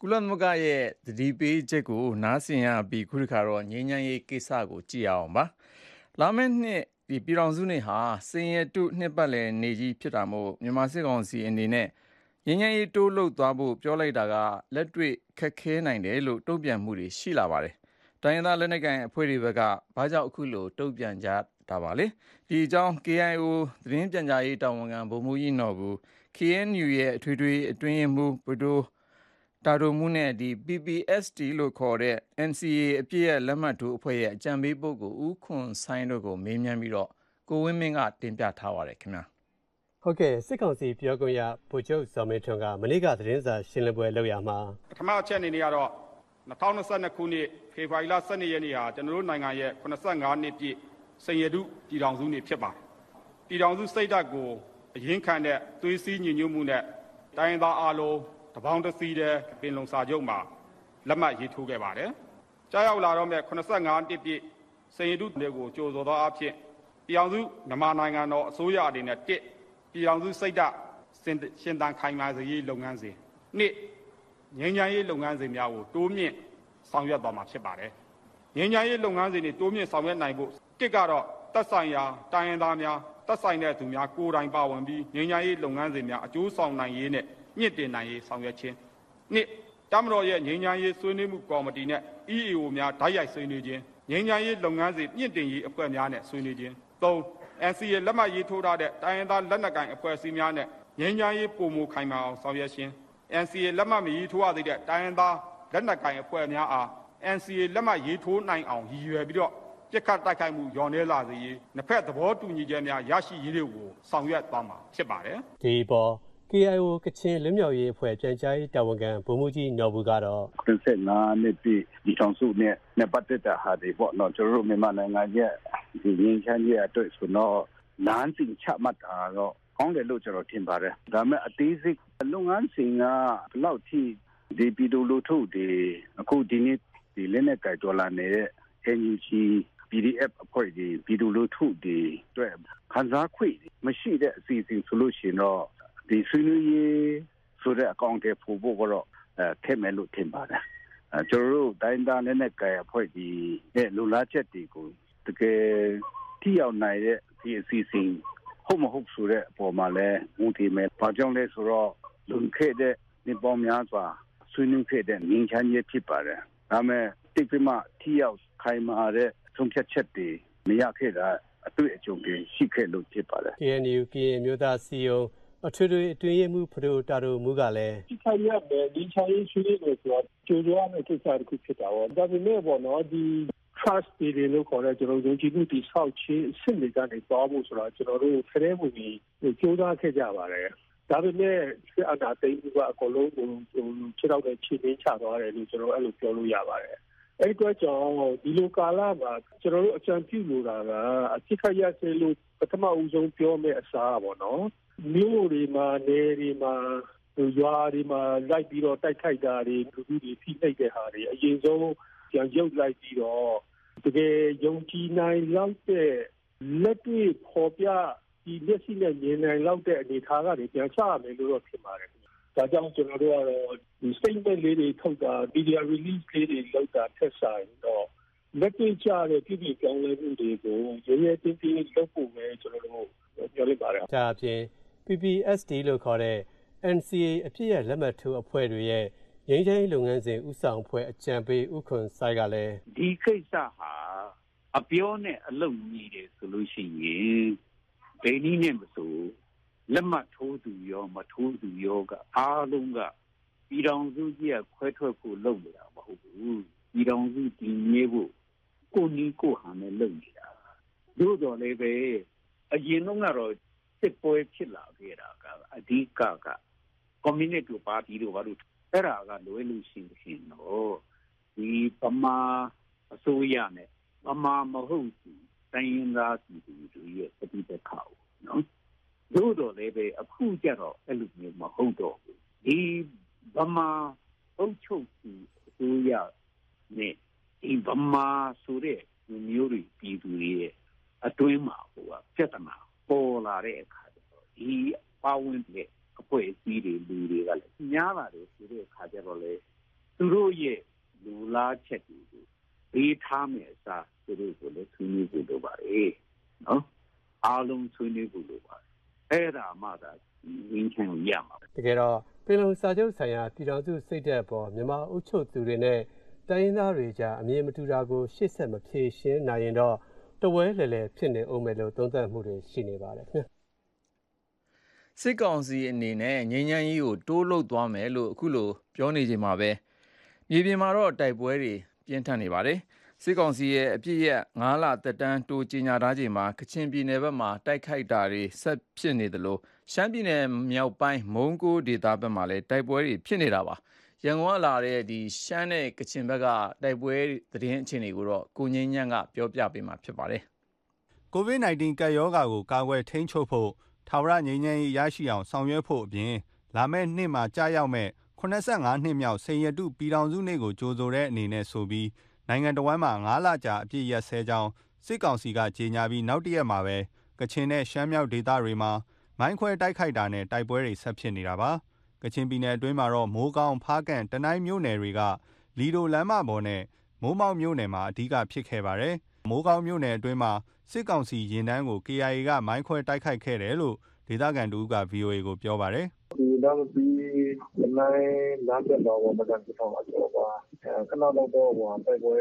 ကုလသမဂ္ဂရဲ့သတိပေးချက်ကိုနားဆင်ရပြီးခုတစ်ခါတော့ငြိမ်းချမ်းရေးကိစ္စကိုကြည့်အောင်ပါလာမယ့်နှစ်ဒီပြည်တော်စုနေ့ဟာစင်ရတုနှစ်ပတ်လည်နေကြီးဖြစ်တာမို့မြန်မာစစ်ကောင်စီအနေနဲ့ ငញ្ញရေးတိုးလှုပ်သွားဖို့ပြောလိုက်တာက လက်တွေ့ခက်ခဲနိုင်တယ်လို့ တုံ့ပြန်မှုတွေ ရှိလာပါတယ်။တိုင်းရင်းသားလက်နက်ကိုင်အဖွဲ့တွေဘက်က ဘာကြောင့် အခုလို တုံ့ပြန်ကြတာပါလဲ။ဒီအကြောင်း KIO သတင်းပြန်ကြားရေးတာဝန်ခံ ဗိုလ်မှူးကြီးနော်ဘူး KNU ရဲ့ အထွေထွေအတွင်းမှုဗိုလ်တို့တာဒိုမှုနဲ့ဒီ PPST လို့ခေါ်တဲ့ NCA အပြည့်ရဲ့လက်မှတ်ထိုးအဖွဲ့ရဲ့ အကြံပေးပုဂ္ဂိုလ် ဦးခွန်ဆိုင်တို့ကို မေးမြန်းပြီးတော့ကိုဝင်းမင်းက တင်ပြထားပါတယ်ခင်ဗျာ ဟုတ်ကဲ့စစ်ကောင်စီပြောခွင့်ရဗိုလ်ချုပ်ဇော်မင်းထွန်းကမနေ့ကသတင်းစာရှင်းလင်းပွဲလုပ်ရမှာပထမအချက်အနေနဲ့ကတော့2022ခုနှစ်ဖေဖော်ဝါရီလ12ရက်နေ့ဟာကျွန်တော်တို့နိုင်ငံရဲ့85နှစ်ပြည့်စိန်ရတုပြည်ထောင်စုနေ့ဖြစ်ပါတယ်ပြည်ထောင်စုစိတ်ဓာတ်ကိုအရင်ခံတဲ့သွေးစည်းညီညွတ်မှုနဲ့တိုင်းသားအလုံးတပေါင်းတစည်းတဲ့ပင်လုံစာချုပ်မှာလက်မှတ်ရေးထိုးခဲ့ပါတယ်။ကြားရောက်လာတော့မဲ့85နှစ်ပြည့်စိန်ရတုတွေကိုကြိုဆိုသောအဖြစ်ပြည်အောင်စုမြန်မာနိုင်ငံတော်အစိုးရအနေနဲ့တစ် ပြည်အောင်စုစိတ်ဓာတ်ရှင်သန်ခိုင်မာစေရေးလုပ်ငန်းစဉ်နှစ်ငြိမ်းချမ်းရေးလုပ်ငန်းစဉ်များကိုတိုးမြင့်ဆောင်ရွက်သွားမှာဖြစ်ပါတယ်။ငြိမ်းချမ်းရေးလုပ်ငန်းစဉ်တွေတိုးမြင့်ဆောင်ရွက်နိုင်ဖို့တစ်ကတော့သက်ဆိုင်ရာတိုင်းရင်းသားများသက်ဆိုင်တဲ့သူများကိုယ်တိုင်ပါဝင်ပြီးငြိမ်းချမ်းရေးလုပ်ငန်းစဉ်များအကျိုးဆောင်နိုင်ရေးနဲ့မြင့်တင်နိုင်ရေးဆောင်ရွက်ခြင်းနှစ်တမတော်ရဲ့ငြိမ်းချမ်းရေးဆွေးနွေးမှုကော်မတီနဲ့ EAO များဓာတ်ရိုက်ဆွေးနွေးခြင်းငြိမ်းချမ်းရေးလုပ်ငန်းစဉ်မြင့်တင်ရေးအဖွဲ့များနဲ့ဆွေးနွေးခြင်း၃ NCA လက်မှတ်ရေးထိုးထားတဲ့တိုင်းရင်းသားလက်နက်ကိုင်အဖွဲ့အစည်းများနဲ့ငြိမ်းချမ်းရေးပုံမူခိုင်မာအောင်ဆောင်ရွက်ခြင်း NCA လက်မှတ်မရေးထိုးရသေးတဲ့တိုင်းရင်းသားလက်နက်ကိုင်အဖွဲ့များအား NCA လက်မှတ်ရေးထိုးနိုင်အောင်ရည်ရွယ်ပြီးတော့ပြစ်ခတ်တိုက်ခိုက်မှုရောနေလာစေရေးနှစ်ဖက်သဘောတူညီချက်များရရှိရေးတွေကိုဆောင်ရွက်သွားမှာဖြစ်ပါတယ်ဒီပေါ် KIO ကချင်လွတ်မြောက်ရေးအဖွဲ့ပြန်ကြားရေးတာဝန်ခံဗိုလ်မှူးကြီးနော်ဘူးကတော့85နှစ်ပြည့်ဒီဆောင်စုနဲ့နဲ့ပတ်သက်တဲ့ဟာတွေပေါ့နော်ကျွန်တော်တို့မြန်မာနိုင်ငံရဲ့ဒီငင်းချမ်းရဲ့အတွက်ဆိုတော့လမ်းစဉ်ချမှတ်တာတော့ကောင်းတယ်လို့ကျွန်တော်ထင်ပါတယ်ဒါပေမဲ့အသေးစိတ်လုပ်ငန်းစဉ်ကဘယ်လောက်ထိဒီပြည်သူလူထုတွေအခုဒီနေ့ဒီလက်နဲ့ကြိုက်တော်လာနေတဲ့ NUG PDF အဖွဲ့တွေပြည်သူလူထုတွေအတွက်ခံစား쾌မရှိတဲ့အစီအစဉ်ဆိုလို့ရှိရင်တော့ ဒီဆွေးနွေးရေးဆိုတဲ့အကောင့်တွေပို့ဖို့ကတော့အဲထည့်မယ်လို့ထင်ပါတယ်အဲကျွန်တော်တို့တိုင်းသားနဲ့နဲ့ကြရဖွဲ့ဒီနဲ့လူလားချက်တွေကိုတကယ်တိရောက်နိုင်တဲ့ဒီအစီအစဉ်ဟုတ်မဟုတ်ဆိုတဲ့အပေါ်မှာလဲဝန်ထမ်းမယ်။ဘာကြောင့်လဲဆိုတော့လွန်ခဲ့တဲ့နှစ်ပေါင်းများစွာဆွေးနွေးခဲ့တဲ့ငင်းချမ်းရေးဖြစ်ပါတယ်။ဒါမဲ့တိတ်ကမှတိရောက်ခိုင်မာတဲ့ဆုံးဖြတ်ချက်တွေမရခဲ့တာအတွေ့အကြုံတွေရှိခဲ့လို့ဖြစ်ပါတယ်။ KNU ကရင်မျိုးသားစီယုံ အထွေထွေအတွင်းရေးမှူး ဖဒိုတာဒိုမူကလည်းဒီခိုင်ရမယ်ဒီချာရေးရှိနေလို့ဆိုတော့ကြိုးရမယ့်ကိစ္စတစ်ခု ဖြစ်တာပေါ့ ဒါပေမဲ့ပေါ့နော် ဒီ trust တွေလို့ခေါ်တဲ့ကျွန်တော်တို့ယုံကြည်မှုတည်ဆောက်ခြင်း အဆင့်တွေကနေ သွားဖို့ဆိုတော့ကျွန်တော်တို့ဖရဲမှုကြီးကြိုးစားခဲ့ကြပါတယ် ဒါပေမဲ့ စစ်အာဏာသိမ်းမှုက အကုန်လုံးကို ခြေထောက်နဲ့ ခြေနှင်းချသွားတယ်လို့ ကျွန်တော်အဲ့လိုပြောလို့ရပါတယ် အဲ့ဒီတော့ကြောင့်ဒီလိုကာလမှာကျွန်တော်တို့အကြံပြုလိုတာကအစ်ခရရစေလို့ပထမဦးဆုံးပြောမယ့်အစားပေါ့နော်မြို့တွေမှာနေတွေမှာရွာတွေမှာလိုက်ပြီးတော့တိုက်ခိုက်တာတွေလူလူတွေဖိနှိပ်တဲ့ဟာတွေအရင်ဆုံးပြန်ရုပ်လိုက်ပြီးတော့တကယ်ယုံကြည်နိုင်လောက်တဲ့လက်တွေ့ပေါ်ပြဒီမျက်စိနဲ့မြင်နိုင်လောက်တဲ့အနေအထားကနေပြန်ချရမယ်လို့တော့ထင်ပါတယ်။ ဒါကြောင့်ကျွန်တော်တို့ကတော့ဒီ statement လေးတွေထုတ်တာ media release လေးတွေလုပ်တာထက်ဆိုင်တော့လက်တွေ့ကျတဲ့ပြည်ပြည်ကောင်းလဲမှုတွေကိုရဲရဲတင်းတင်းလုပ်ဖို့ပဲကျွန်တော်တို့ပြောလိုက်ပါတယ်။ဒါအပြင် PPSD လို့ခေါ်တဲ့ NCA အပြည့်ရဲ့လက်မှတ်ထိုးအဖွဲ့တွေရဲ့ငြိမ်းချမ်းရေးလုပ်ငန်းစဉ်ဥဆောင်ဖွဲ့အကြံပေးဥခွန်ဆိုင်ကလည်းဒီကိစ္စဟာအပြောနဲ့အလုပ်ညီတယ်ဆိုလို့ရှိရင်ဘယ်နည်းနဲ့မဆို လက်မှတ်ထိုးသူရောမထိုးသူရောကအားလုံးကပြည်တော်စုကြီးကခွဲထွက်ဖို့လုပ်နေတာမဟုတ်ဘူးပြည်တော်စုတည်မြဲဖို့ကိုနီးကိုဟန်နဲ့လုပ်နေတာတို့တော်လည်းပဲအရင်တော့ကတော့စစ်ပွဲဖြစ်လာခဲ့တာကအဓိကကကွန်မြူနတီပါတီတို့ဘာလို့အဲ့ဒါကလွယ်လို့ရှိရင်တော့ဒီပမာအစိုးရနဲ့ပမာမဟုတ်ဘူးတိုင်းရင်းသားပြည်သူတွေရဲ့ပဋိပက္ခကိုနော် တို့တော့လည်းပဲအခုကြတော့အဲ့လိုမျိုးမဟုတ်တော့ဘူးဒီဗမာအုပ်ချုပ်သူအစိုးရနဲ့ဒီဗမာဆိုတဲ့မျိုးတွေပြည်သူတွေရဲ့အတွင်းမှာဟိုကပြဿနာပေါ်လာတဲ့အခါကျတော့ဒီပါဝင်တဲ့အဖွဲ့အစည်းတွေလူတွေကလည်းများလာတယ်ဆိုတဲ့အခါကျတော့လေသူတို့ရဲ့လူလားချက်တွေကိုဘေးထားမယ်အစားသူတို့ကိုလည်းဆွေးနွေးဖို့လိုပါတယ်နော်အားလုံးဆွေးနွေးဖို့လိုပါတယ် အဲ့ဒါမှသာဝင်းချင်ရမှာတကယ်တော့ပင်လုံစာချုပ်ဆိုင်ရာပြည်တော်စုစိတ်သက်ပေါ်မြန်မာအုပ်ချုပ်သူတွေနဲ့တိုင်းရင်းသားတွေကြားအမြင်မတူတာကိုရှေ့ဆက်မဖြေရှင်းနိုင်ရင်တော့တဝဲလဲလဲဖြစ်နေအောင်မယ်လို့သုံးသပ်မှုတွေရှိနေပါတယ်ခင်ဗျစစ်ကောင်စီအနေနဲ့ငြိမ်းချမ်းရေးကိုတိုးလှုပ်သွားမယ်လို့အခုလိုပြောနေချိန်မှာပဲမြေပြင်မှာတော့တိုက်ပွဲတွေပြင်းထန်နေပါတယ် စစ်ကောင်စီရဲ့အပြစ်ရက်9လသက်တမ်းတိုးကြီးညာထားချိန်မှာကချင်ပြည်နယ်ဘက်မှာတိုက်ခိုက်တာတွေဆက်ဖြစ်နေသလိုရှမ်းပြည်နယ်မြောက်ပိုင်းမုံကိုဒေသဘက်မှာလည်းတိုက်ပွဲတွေဖြစ်နေတာပါရန်ကုန်ကလာတဲ့ဒီရှမ်းနဲ့ကချင်ဘက်ကတိုက်ပွဲသတင်းအခြေအနေကိုတော့ကိုငင်းညံ့ကပြောပြပေးမှာဖြစ်ပါတယ်။ COVID-19 ကပ်ရောဂါကိုကာကွယ်ထိန်းချုပ်ဖို့ထာဝရငြိမ်းချမ်းရေးရရှိအောင်ဆောင်ရွက်ဖို့အပြင်လာမယ့်နှစ်မှာကြာရောက်မဲ့85နှစ်မြောက်စိန်ရတုပြည်ထောင်စုနေ့ကိုကြိုဆိုတဲ့အနေနဲ့ဆိုပြီး နိုင်ငံတော်ဝန်မှာ9လကြာအပြည့်ရက်ဆဲကြောင်းစစ်ကောင်စီကကြေညာပြီးနောက်တရက်မှာပဲကချင်နဲ့ရှမ်းမြောက်ဒေသတွေမှာမိုင်းခွဲတိုက်ခိုက်တာနဲ့တိုက်ပွဲတွေဆက်ဖြစ်နေတာပါကချင်ပြည်နယ်အတွင်းမှာတော့မိုးကောင်းဖားကန့်တနိုင်းမြို့နယ်တွေကလီဒိုလမ်းမပေါ်နဲ့မိုးမောက်မြို့နယ်မှာအဓိကဖြစ်ခဲ့ပါတယ်မိုးကောင်းမြို့နယ်အတွင်းမှာစစ်ကောင်စီရင်တန်းကို KIA ကမိုင်းခွဲတိုက်ခိုက်ခဲ့တယ်လို့ဒေသခံတူက VOA ကိုပြောပါတယ် ဒီလမ်းပြီးလမ်းလမ်းတက်တော့မကန်ပြောပါတော့ပါခဏတော့တော့ တိုက်ပွဲ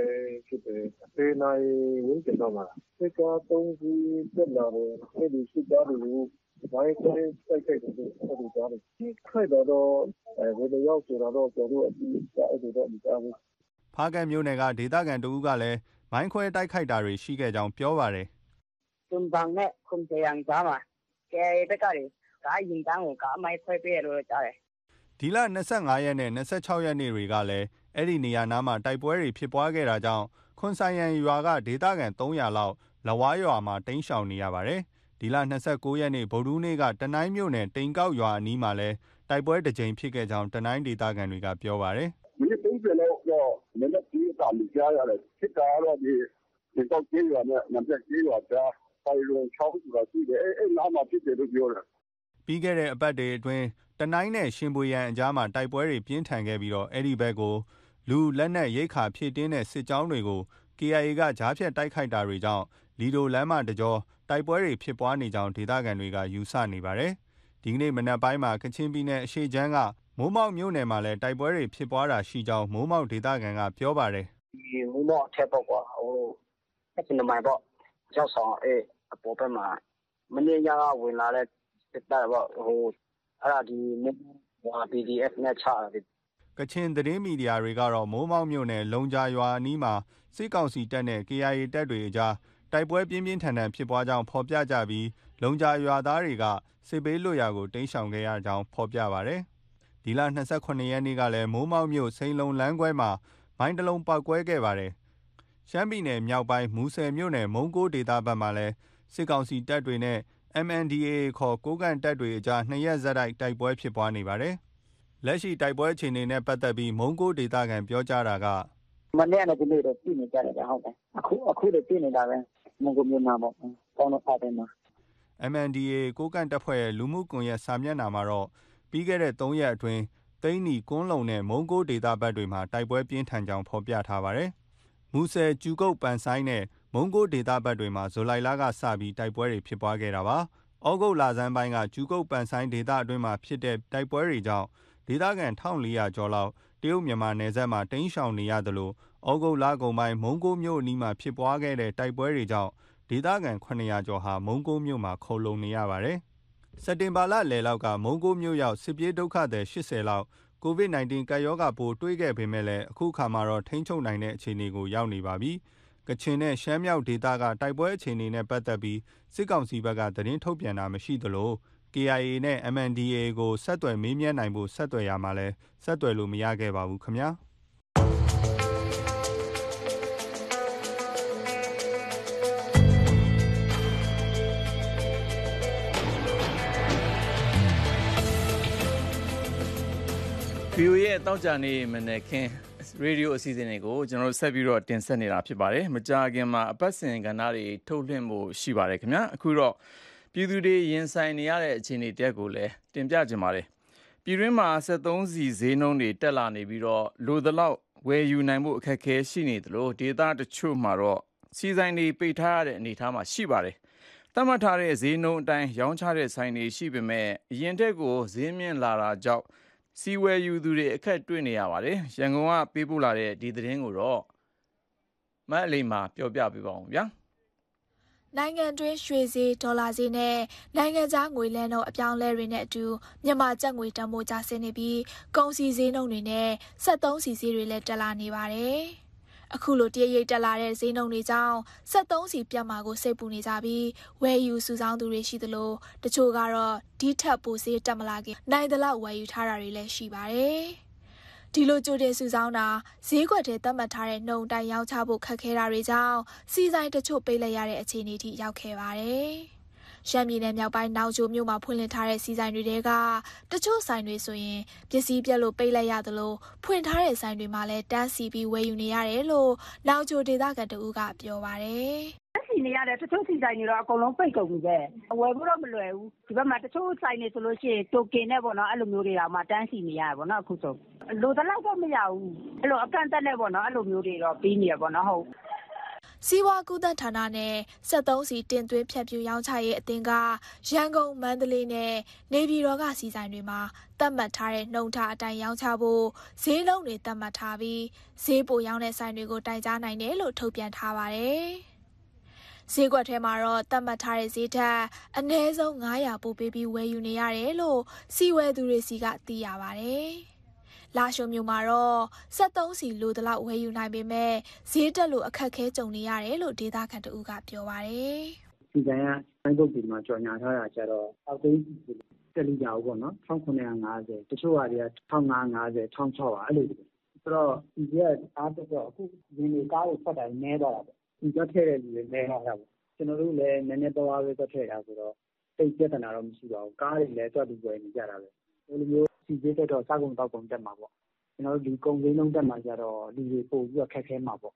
ဖြစ်တယ်ပေနိုင်ဝင်းကျင်တော့မှာ စစ်ကား ၃ စီး တက်လာတယ် အဲ့ဒီစစ်ကားတွေကိုဝိုင်းခွဲတိုက်ခိုက်တယ်အဲ့ဒီကြားတယ်ဒီခိုက်တော့ ဘယ်လိုရောက်ဆိုတာတော့ ကျွန်တော်တို့ အတိအကျ အဲ့ဒီတော့ မကြားဘူး ဖားကန့်မြို့နယ်က ဒေသခံတူကလည်း မိုင်းခွဲတိုက်ခိုက်တာတွေ ရှိခဲ့ကြောင်း ပြောပါတယ် တွန်ဘန်နဲ့ ခွန်ချယန်ကြားမှာကဲဘက်ကတွေ ကားရင်တန်းကို ကားမိုင်းခွဲပေးရလို့ကြားတယ် ဒီလ25ရက်နဲ့26ရက်နေ့တွေကလည်း အဲ့ဒီနေရာနားမှာ တိုက်ပွဲတွေဖြစ်ပွားခဲ့တာကြောင့် ခွန်ဆိုင်ရန်ရွာက ဒေသခံ300လောက် လဝါရွာမှာ တိမ်းရှောင်နေရပါတယ်။ဒီလ29ရက်နေ့ ဗုဒ္ဓဦးနေ့က တနိုင်းမြို့နယ် တိန်ကောက်ရွာအနီးမှာလည်း တိုက်ပွဲတစ်ကြိမ်ဖြစ်ခဲ့ကြောင်း တနိုင်းဒေသခံတွေက ပြောပါတယ်။မိနစ်30လောက်တော့မနေ့ကတာလူကြားရတယ် ဖြစ်တာတော့ ဒီ တိန်ကောက်ကျေးရွာနဲ့နံပါတ်ကျေးရွာကြား ပိုင်လုံချောင်းဆိုတာရှိတယ် အဲအဲနားမှာ ဖြစ်တယ်လို့ ပြောတယ်။ ပြီးခဲ့တဲ့အပတ်တွေအတွင်း တနိုင်းနဲ့ ရှင်ပွေရန်အကြားမှာ တိုက်ပွဲတွေ ပြင်းထန်ခဲ့ပြီးတော့အဲ့ဒီဘက်ကို လူ လက်နက် ရိတ်ခါဖြည့်တင်းတဲ့ စစ်ကြောင်းတွေကို KIA က ကြားဖြတ်တိုက်ခိုက်တာတွေကြောင့် လီဒိုလမ်းမတကြော တိုက်ပွဲတွေ ဖြစ်ပွားနေကြောင်း ဒေသခံတွေက ယူဆနေပါတယ်။ဒီကနေ့ မနက်ပိုင်းမှာ ကချင်ပြည်နယ်အရှေ့ချမ်းက မိုးမောက်မြို့နယ်မှာလည်း တိုက်ပွဲတွေ ဖြစ်ပွားတာရှိကြောင်း မိုးမောက်ဒေသခံက ပြောပါတယ်။ဒီမိုးမောက်အထက်ပေါ့ကွာဟိုအဲ့ဒီမိုင်ပေါ့ ကျောက်ဆောင်အေးအပေါ်ဘက်မှာ မနေ့ကဝင်လာတဲ့ စစ်တပ်ပေါ့ဟိုအဲ့ဒါဒီဟို PDF နဲ့ချတာကချင်သတင်းမီဒီယာတွေကတော့မိုးမောက်မြို့နယ်လုံကြာရွာအနီးမှာစစ်ကောင်စီတပ်နဲ့ KIA တပ်တွေအကြားတိုက်ပွဲပြင်းပြင်းထန်ထန်ဖြစ်ပွားကြောင်းဖော်ပြကြပြီးလုံကြာရွာသားတွေကစစ်ဘေးလွတ်ရာကိုတိမ်းရှောင်ခဲ့ရကြောင်းဖော်ပြပါတယ်။ဒီလ28ရက်နေ့ကလည်းမိုးမောက်မြို့စိန်လုံလမ်းခွဲမှာမိုင်းတလုံးပောက်ကွဲခဲ့ပါတယ်။ရှမ်းပြည်နယ်မြောက်ပိုင်းမူဆယ်မြို့နယ်မုံကိုဒေသဘက်မှာလည်းစစ်ကောင်စီတပ်တွေနဲ့ MNDAA ခေါ် ကိုးကန့်တပ်တွေအကြားနှစ်ရက်ဇက်တိုက် တိုက်ပွဲဖြစ်ပွားနေပါတယ်။လက်ရှိတိုက်ပွဲအခြေအနေနဲ့ပတ်သက်ပြီး မုံကိုဒေသခံ ပြောကြားတာက မနေ့ကဒီနေ့တော့ပြည်နေကြတယ်ဟုတ်တယ် အခုအခုလည်းပြည်နေတာပဲ မုံကိုမြို့နာပေါ့ ကောင်းတော့ဖတ်တယ်မှာ MNDAA ကိုးကန့်တပ်ဖွဲ့ရဲ့ လူမှုကွန်ရက်စာမျက်နှာမှာတော့ ပြီးခဲ့တဲ့3ရက်အတွင်း သိန်းနီ ကွန်းလုံနဲ့ မုံကိုဒေသဘက်တွေမှာ တိုက်ပွဲပြင်းထန်ကြောင်း ဖော်ပြထားပါတယ်။မူဆယ်ကျူကုတ်ပန်ဆိုင်နဲ့ မုံကိုဒေသဘက်တွေမှာ ဇူလိုင်လကစပြီး တိုက်ပွဲတွေဖြစ်ပွားခဲ့တာပါ။ဩဂုတ်လဆန်းပိုင်းက ကျူကုတ် ပန်ဆိုင်ဒေသအတွင်းမှာဖြစ်တဲ့ တိုက်ပွဲတွေကြောင့် ဒေသခံ1400ကျော်လောက် တရုတ်မြန်မာနယ်စပ်မှာ တိမ်းရှောင်နေရသလို ဩဂုတ်လကုန်ပိုင်း မုံကိုမြို့အနီးမှာဖြစ်ပွားခဲ့တဲ့ တိုက်ပွဲတွေကြောင့် ဒေသခံ900ကျော်ဟာ မုံကိုမြို့မှာခုံလုံနေရပါတယ်။စက်တင်ဘာလလယ်လောက်က မုံကိုမြို့ရောက် စစ်ပြေးဒုက္ခသည်80လောက် COVID-19 ကပ်ရောဂါပိုး တွေ့ခဲ့ပေမဲ့လည်းအခုခါမှာတော့ ထိန်းချုပ်နိုင်တဲ့အခြေအနေကို ရောက်နေပါပြီ။ ကချင်နဲ့ ရှမ်းမြောက်ဒေသက တိုက်ပွဲအခြေအနေနဲ့ ပတ်သက်ပြီး စစ်ကောင်စီဘက်က သတင်းထုတ်ပြန်တာ မရှိသလို KIA နဲ့ MNDAA ကို ဆက်သွယ်မေးမြန်းနိုင်ဖို့ ဆက်သွယ်ရမှာလည်း ဆက်သွယ်လို့ မရခဲ့ပါဘူးခင်ဗျာ။ VOA ရဲ့တောက်ကြနေမနေ့ခင် ရေဒီယိုအစီအစဉ်တွေကိုကျွန်တော်တို့ဆက်ပြီးတော့တင်ဆက်နေတာဖြစ်ပါတယ်။မကြာခင်မှာအပတ်စဉ်ကဏ္ဍတွေထုတ်လွှင့်မှုရှိပါတယ်ခင်ဗျာ။အခုတော့ပြည်သူတွေရင်ဆိုင်နေရတဲ့အခြေအနေတက်ကိုလည်းတင်ပြကြပါတယ်။ပြည်တွင်းမှာ73စီဈေးနှုန်းတွေတက်လာနေပြီးတော့လိုသလောက်ဝယ်ယူနိုင်မှုအခက်အခဲရှိနေသလိုဒေတာတချို့မှာတော့စီဆိုင်တွေပိတ်ထားရတဲ့အနေအထားမှာရှိပါတယ်။သတ်မှတ်ထားတဲ့ဈေးနှုန်းအတိုင်းရောင်းချတဲ့ဆိုင်တွေရှိပေမဲ့အရင်တက်ကိုဈေးမြင့်လာတာကြောင့် စီဝယ်ယူသူတွေအခက်တွေ့နေရပါတယ်။ရန်ကုန်ကပေးပို့လာတဲ့ဒီသတင်းကိုတော့မအလိမ္မာပြောပြပေးပါအောင်ဗျာ။နိုင်ငံတွင်းရွှေဈေးဒေါ်လာဈေးနဲ့နိုင်ငံခြားငွေလဲနှုန်းအပြောင်းလဲတွေနဲ့အတူမြန်မာကျပ်ငွေတန်ဖိုးကျဆင်းနေပြီးကုန်စည်ဈေးနှုန်းတွေနဲ့73စီဈေးတွေလည်းတက်လာနေပါတယ်။ အခုလိုတရရိတ်တက်လာတဲ့ဈေးနှုန်းတွေကြောင့်73စီပြတ်မှာကိုစိတ်ပူနေကြပြီးဝယ်ယူစုဆောင်းသူတွေရှိသလိုတချို့ကတော့ဒီထက်ပိုဈေးတက်မလာခင်နိုင်သလောက်ဝယ်ယူထားတာတွေလည်းရှိပါတယ်။ဒီလိုကြိုတင်စုဆောင်းတာဈေးကွက်ထဲသတ်မှတ်ထားတဲ့နှုံတိုင်ရောင်းချဖို့ခက်ခဲတာတွေကြောင့်စီဆိုင်တချို့ပိတ်လိုက်ရတဲ့အခြေအနေထိရောက်ခဲ့ပါတယ်။ ရှမ်းပြည်နယ်မြောက်ပိုင်းနောင်ချိုမြို့မှာဖွင့်လှစ်ထားတဲ့စီဆိုင်တွေကတချို့ဆိုင်တွေဆိုရင်ပစ္စည်းပြက်လို့ပိတ်လိုက်ရသလိုဖွင့်ထားတဲ့ဆိုင်တွေမှာလည်းတန်းစီပြီးဝယ်ယူနေရတယ်လို့နောင်ချိုဒေသခံတဦးကပြောပါတယ်စီနေရတယ်တချို့စီဆိုင်တွေတော့အကုန်လုံးပိတ်ကုန်ပြီပဲဝယ်ဖို့တော့မလွယ်ဘူးဒီဘက်မှာတချို့ဆိုင်တွေဆိုလို့ရှိရင်တိုကင်နဲ့ပေါ့နော်အဲ့လိုမျိုးတွေတော့မှတန်းစီနေရတယ်ပေါ့နော်အခုဆိုလိုတလောက်တော့မရဘူးအဲ့လိုအကန့်အသတ်နဲ့ပေါ့နော်အဲ့လိုမျိုးတွေတော့ပြီးနေရပေါ့နော်ဟုတ် စီးပွားကူးသန်းဌာနနဲ့73စီတင်သွင်းဖြတ်ပြူရောင်းချရေးအသင်းကရန်ကုန်မန္တလေးနဲ့နေပြည်တော်ကစီဆိုင်တွေမှာသတ်မှတ်ထားတဲ့နှုံထားအတိုင်းရောင်းချဖို့ဈေးလုံးတွေသတ်မှတ်ထားပြီးဈေးပိုရောင်းတဲ့ဆိုင်တွေကိုတိုင်ကြားနိုင်တယ်လို့ထုတ်ပြန်ထားပါတယ်။ဈေးကွက်ထဲမှာတော့သတ်မှတ်ထားတဲ့ဈေးထက်အနည်းဆုံး900ပိုပေးပြီးဝယ်ယူနေရတယ်လို့စီဝယ်သူတွေစီကသိရပါတယ်။ လာရှုံမြို့မှာတော့73စီလိုတလောက်ဝယ်ယူနိုင်ပေမဲ့ဈေးတက်လို့အခက်ခဲကြုံနေရတယ်လို့ဒေသခံတဦးကပြောပါတယ်။ဒီတိုင်းကဆိုင်ဘုတ်ဒီမှာကြော်ညာထားတာကျတော့အောက်သိန်းတက်လိကြဘူးပေါ့နော်1950တချို့ဟာတွေက1550 1600အဲ့လိုဆိုတော့ဒီကအားတော့အခုဒီနေကားကိုဖတ်တိုင်းနဲသွားတာပေါ့ဒီကထည့်တဲ့လူတွေနဲသွားတာပေါ့ကျွန်တော်တို့လည်းနည်းနည်းတော့ပဲတော့ထည့်တာဆိုတော့တိတ်ပြဿနာတော့မရှိပါဘူးကားတွေလည်းတွက်ပြီးဝယ်နေကြတာပဲဒီလိုမျိုး ဆီဈေးတက်တော့ စားကုန်သောက်ကုန်တက်မှာပေါ့ကျွန်တော်တို့ဒီကုန်ဈေးနှုန်းတက်မှာကျတော့ လူတွေပို့ပြီးတော့ခက်ခဲမှာပေါ့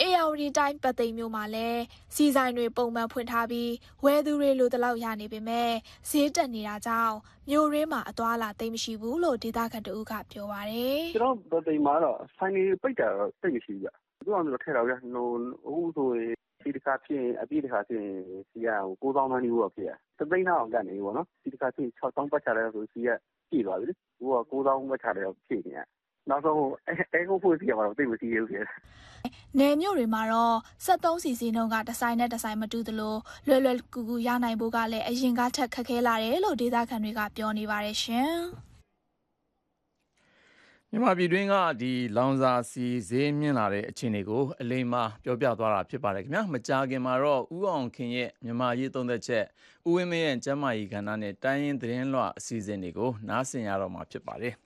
အေယာဝတီတိုင်းပတ်သိမ်မြို့မှာလည်းစီဆိုင်တွေ ပုံမှန်ဖွင့်ထားပြီး ဝယ်သူတွေ လိုတလောက်ရနေပေမဲ့ဈေးတက်နေတာကြောင့် မြို့ရင်းမှာ အသွားလာ သိမ်းမရှိဘူးလို့ ဒေသခံတဦးက ပြောပါတယ် ကျွန်တော်ပတ်သိမ်မှာတော့ ဆိုင်တွေပိတ်တာတော့ သိမရှိဘူးဗျ သူကမျိုးထည့်တော့ဗျဟိုအခုဆိုရင် ဒီတစ်ခါဖြစ်ရင် အပြည့်တစ်ခါဖြစ်ရင်စီကဟို9000တန်းနီးဘူးဖြစ်ရသသိန်းအောင်ကနေပေါ့နော်ဒီတစ်ခါဖြစ်6000ပတ်ချတယ်ဆိုစီက ပြည့်သွားပြီလေ။အခုက ၉ သောင်း ပတ်ချာလည်ဖြည့်နေရတယ်။နောက်ဆုံး အဲကွန်းဖွင့်စီရမှာတော့ သိပ်မစီးရဲဘူးဖြစ်တယ်။”နယ်မြို့တွေမှာတော့ စက်သုံးဆီဈေးနှုန်းက တဆိုင်နဲ့တဆိုင် မတူသလို လွယ်လွယ်ကူကူ ရနိုင်ဖို့ကလည်း အရင်ကထက် ခက်ခဲလာတယ်လို့ ဒေသခံတွေက ပြောနေပါတယ်ရှင်။ မြန်မာပြည်တွင်းကလောင်စာဆီဈေးမြင့်လာတဲ့အခြေအနေကိုအလိမ္မာပြောပြသွားတာဖြစ်ပါတယ်ခင်ဗျာ။မကြာခင်မှာတော့ဦးအောင်ခင်ရဲ့မြန်မာ့အရေးသုံးသပ်ချက်၊ဦးဝင်းမင်းရဲ့ကျန်းမာရေးကဏ္ဍနဲ့တိုင်းရင်းသတင်းလွှာအစီအစဉ်တွေကိုနားဆင်ရတော့မှာဖြစ်ပါတယ်။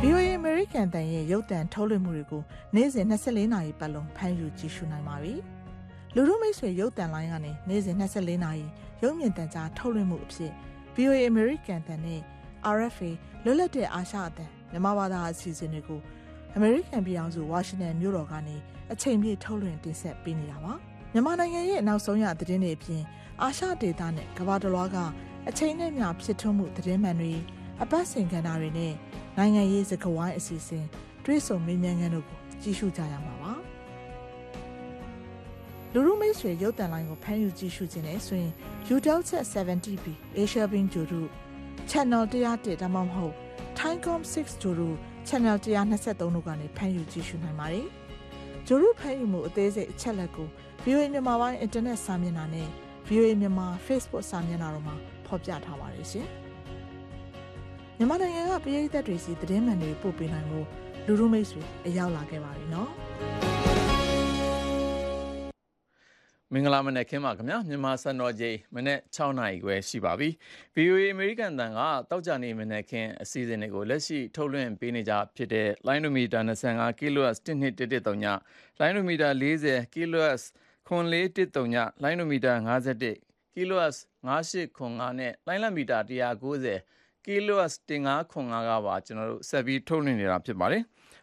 VOA အမေရိကန်အသံရဲ့ရုပ်သံထုတ်လွှင့်မှုတွေကိုနေ့စဉ်၂၄နာရီပတ်လုံးဖမ်းယူကြည့်ရှုနိုင်ပါပြီ။လူထုမိတ်ဆွေရုပ်သံလိုင်းကနေနေ့စဉ်၂၄နာရီရုပ်မြင်သံကြားထုတ်လွှင့်မှုအဖြစ် VOA အမေရိကန်အသံနဲ့ RFA လွတ်လပ်တဲ့အာရှအသံမြန်မာဘာသာအစီအစဉ်တွေကိုအမေရိကန်ပြည်ထောင်စုဝါရှင်တန်မြို့တော်ကနေအချိန်ပြည့်ထုတ်လွှင့်တင်ဆက်ပေးနေတာပါမြန်မာနိုင်ငံရဲ့နောက်ဆုံးရသတင်းတွေအပြင်အာရှဒေသနဲ့ကမ္ဘာတစ်လွှားကအချိန်နဲ့မျှဖြစ်ထွန်းမှုသတင်းမှန်တွေအပတ်စဉ်ကဏ္ဍတွေနဲ့နိုင်ငံရေးစကားဝိုင်းအစီအစဉ်တွေးဆုံမေးမြန်းခန်းတို့ကိုကြည့်ရှုကြရမှာပါလူလူမိတ်ဆွေရုပ်တံလိုင်းကိုဖမ်းယူကြည့်ရှုခြင်းနဲ့ဆိုရင် UDEL Chat 70B Asia Bin ဂျိုတို့ channel 101ဒါမှမဟုတ် Timecom 6ဂျိုရူ channel 123တို့ကနေဖမ်းယူကြည့်ရှုနိုင်ပါတယ်။ဂျိုရူဖမ်းယူမှုအသေးစိတ်အချက်လက်ကို VOA မြန်မာပိုင်း internet စာမျက်နှာနဲ့ VOA မြန်မာ Facebook စာမျက်နှာတို့မှာဖော်ပြထားပါတယ်ရှင်။မြန်မာနိုင်ငံကပရိသတ်တွေစီသတင်းမှန်တွေပို့ပေးနိုင်မှုလူလူမိတ်ဆွေအရောက်လာခဲ့ပါပြီနော် မင်္ဂလာမနက်ခင်းပါခင်ဗျာမြန်မာစံတော်ချိန်မနေ့6နာရီခွဲရှိပါပြီ VOA American တန်ကတောက်ကြနေမနက်ခင်းအစီအစဉ်တွေကိုလက်ရှိထုတ်လွှင့်ပေးနေကြဖြစ်တဲ့ line meter 25 kHz 1213ည line meter 40 kHz 9413ည line meter 51 kHz 9895နဲ့ line meter 190 kHz 1505ကပါကျွန်တော်တို့ဆက်ပြီးထုတ်လွှင့်နေတာဖြစ်ပါတယ်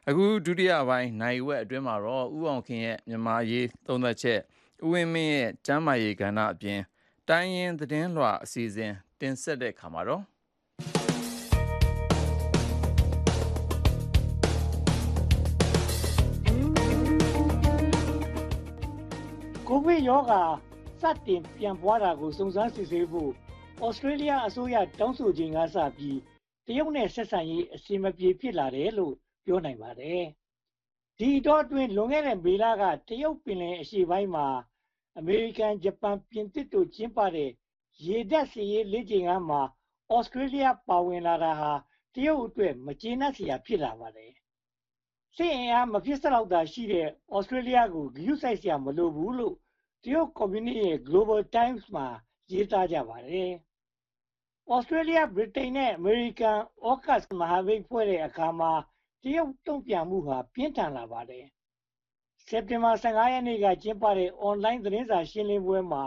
အခုဒုတိယပိုင်းနိုင်ဝက်အတွင်းမှာတော့ဥအောင်ခင်ရဲ့မြန်မာရေးသုံးသက်ချက် ဦးဝင်းမင်းရဲ့ကျမ်းမာရေးကဏ္ဍအပြင် တိုင်းရင်းသတင်းလွှာအစီအစဉ်တင်ဆက်တဲ့ခါမှာတော့ကိုဗစ်ရောဂါစတင်ပြန်ပွားတာကိုစုံစမ်းစစ်ဆေးဖို့ဩစတြေးလျအစိုးရတောင်းဆိုချိန်ကစပြီးတရုတ်နဲ့ဆက်ဆံရေးအစီအမပြေဖြစ်လာတယ်လို့ပြောနိုင်ပါတယ်။ ဒီတော့အတွင်း လွန်ခဲ့တဲ့ မေလက တရုတ်ပင်လယ်အရှေ့ပိုင်းမှာ အမေရိကန် ဂျပန် ပြင်သစ်တို့ ကျင်းပတဲ့ ရေတပ်စီရေးလေ့ကျင့်ခန်းမှာဩစတြေးလျပါဝင်လာတာဟာ တရုတ်အတွက် မကျေနပ်စရာ ဖြစ်လာပါတယ်။စစ်အင်အား မဖြစ်စလောက်သာရှိတဲ့ဩစတြေးလျကို ဂရုစိုက်စရာ မလိုဘူးလို့ တရုတ်ကွန်မြူနစ်ရဲ့ Global Times မှာ ရေးသားကြပါတယ်။ဩစတြေးလျဗြိတိန် နဲ့ အမေရိကန်ဩကတ်မဟာမိတ်ဖွဲ့တဲ့အခါမှာ တရုတ်တုံ့ပြန်မှုဟာ ပြင်းထန်လာပါတယ် စက်တင်ဘာ15ရက်နေ့က ကျင်းပတဲ့ online သတင်းစာရှင်းလင်းပွဲမှာ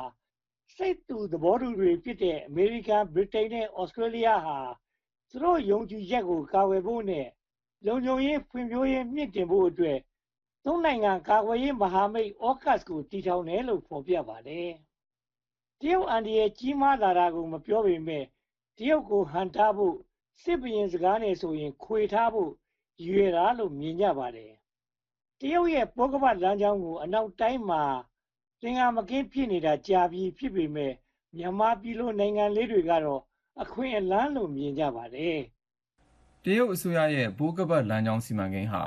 စိတ်တူသဘောတူတွေဖြစ်တဲ့ အမေရိကန် ဗြိတိန်နဲ့ဩစတြေးလျဟာ သူတို့ယုံကြည်ချက်ကို ကာကွယ်ဖို့နဲ့ လုံခြုံရေးဖွံ့ဖြိုးရေးမြင့်တင်ဖို့အတွက်သုံးနိုင်ငံ ကာကွယ်ရေးမဟာမိတ်အော့ကတ်ကို တည်ထောင်တယ်လို့ ဖော်ပြပါတယ်။တရုတ်အန်ဒီရဲ့ကြီးမားလာတာကို မပြောပေမဲ့တရုတ်ကို ဟန်ထားဖို့ စစ်ဘရင်စကားနဲ့ဆိုရင် ခွေထားဖို့ ရွေတာလို့ မြင်ကြပါတယ် တရုတ်ရဲ့ ပိုးကပတ်လမ်းကြောင်းကို အနောက်တိုင်းမှာ သင်္ကာမကင်း ဖြစ်နေတာကြာပြီးဖြစ်ပေမဲ့မြန်မာပြည်လို နိုင်ငံလေးတွေကတော့ အခွင့်အလမ်းလို့ မြင်ကြပါတယ် တရုတ်အစိုးရရဲ့ ပိုးကပတ်လမ်းကြောင်း စီမံကိန်းဟာ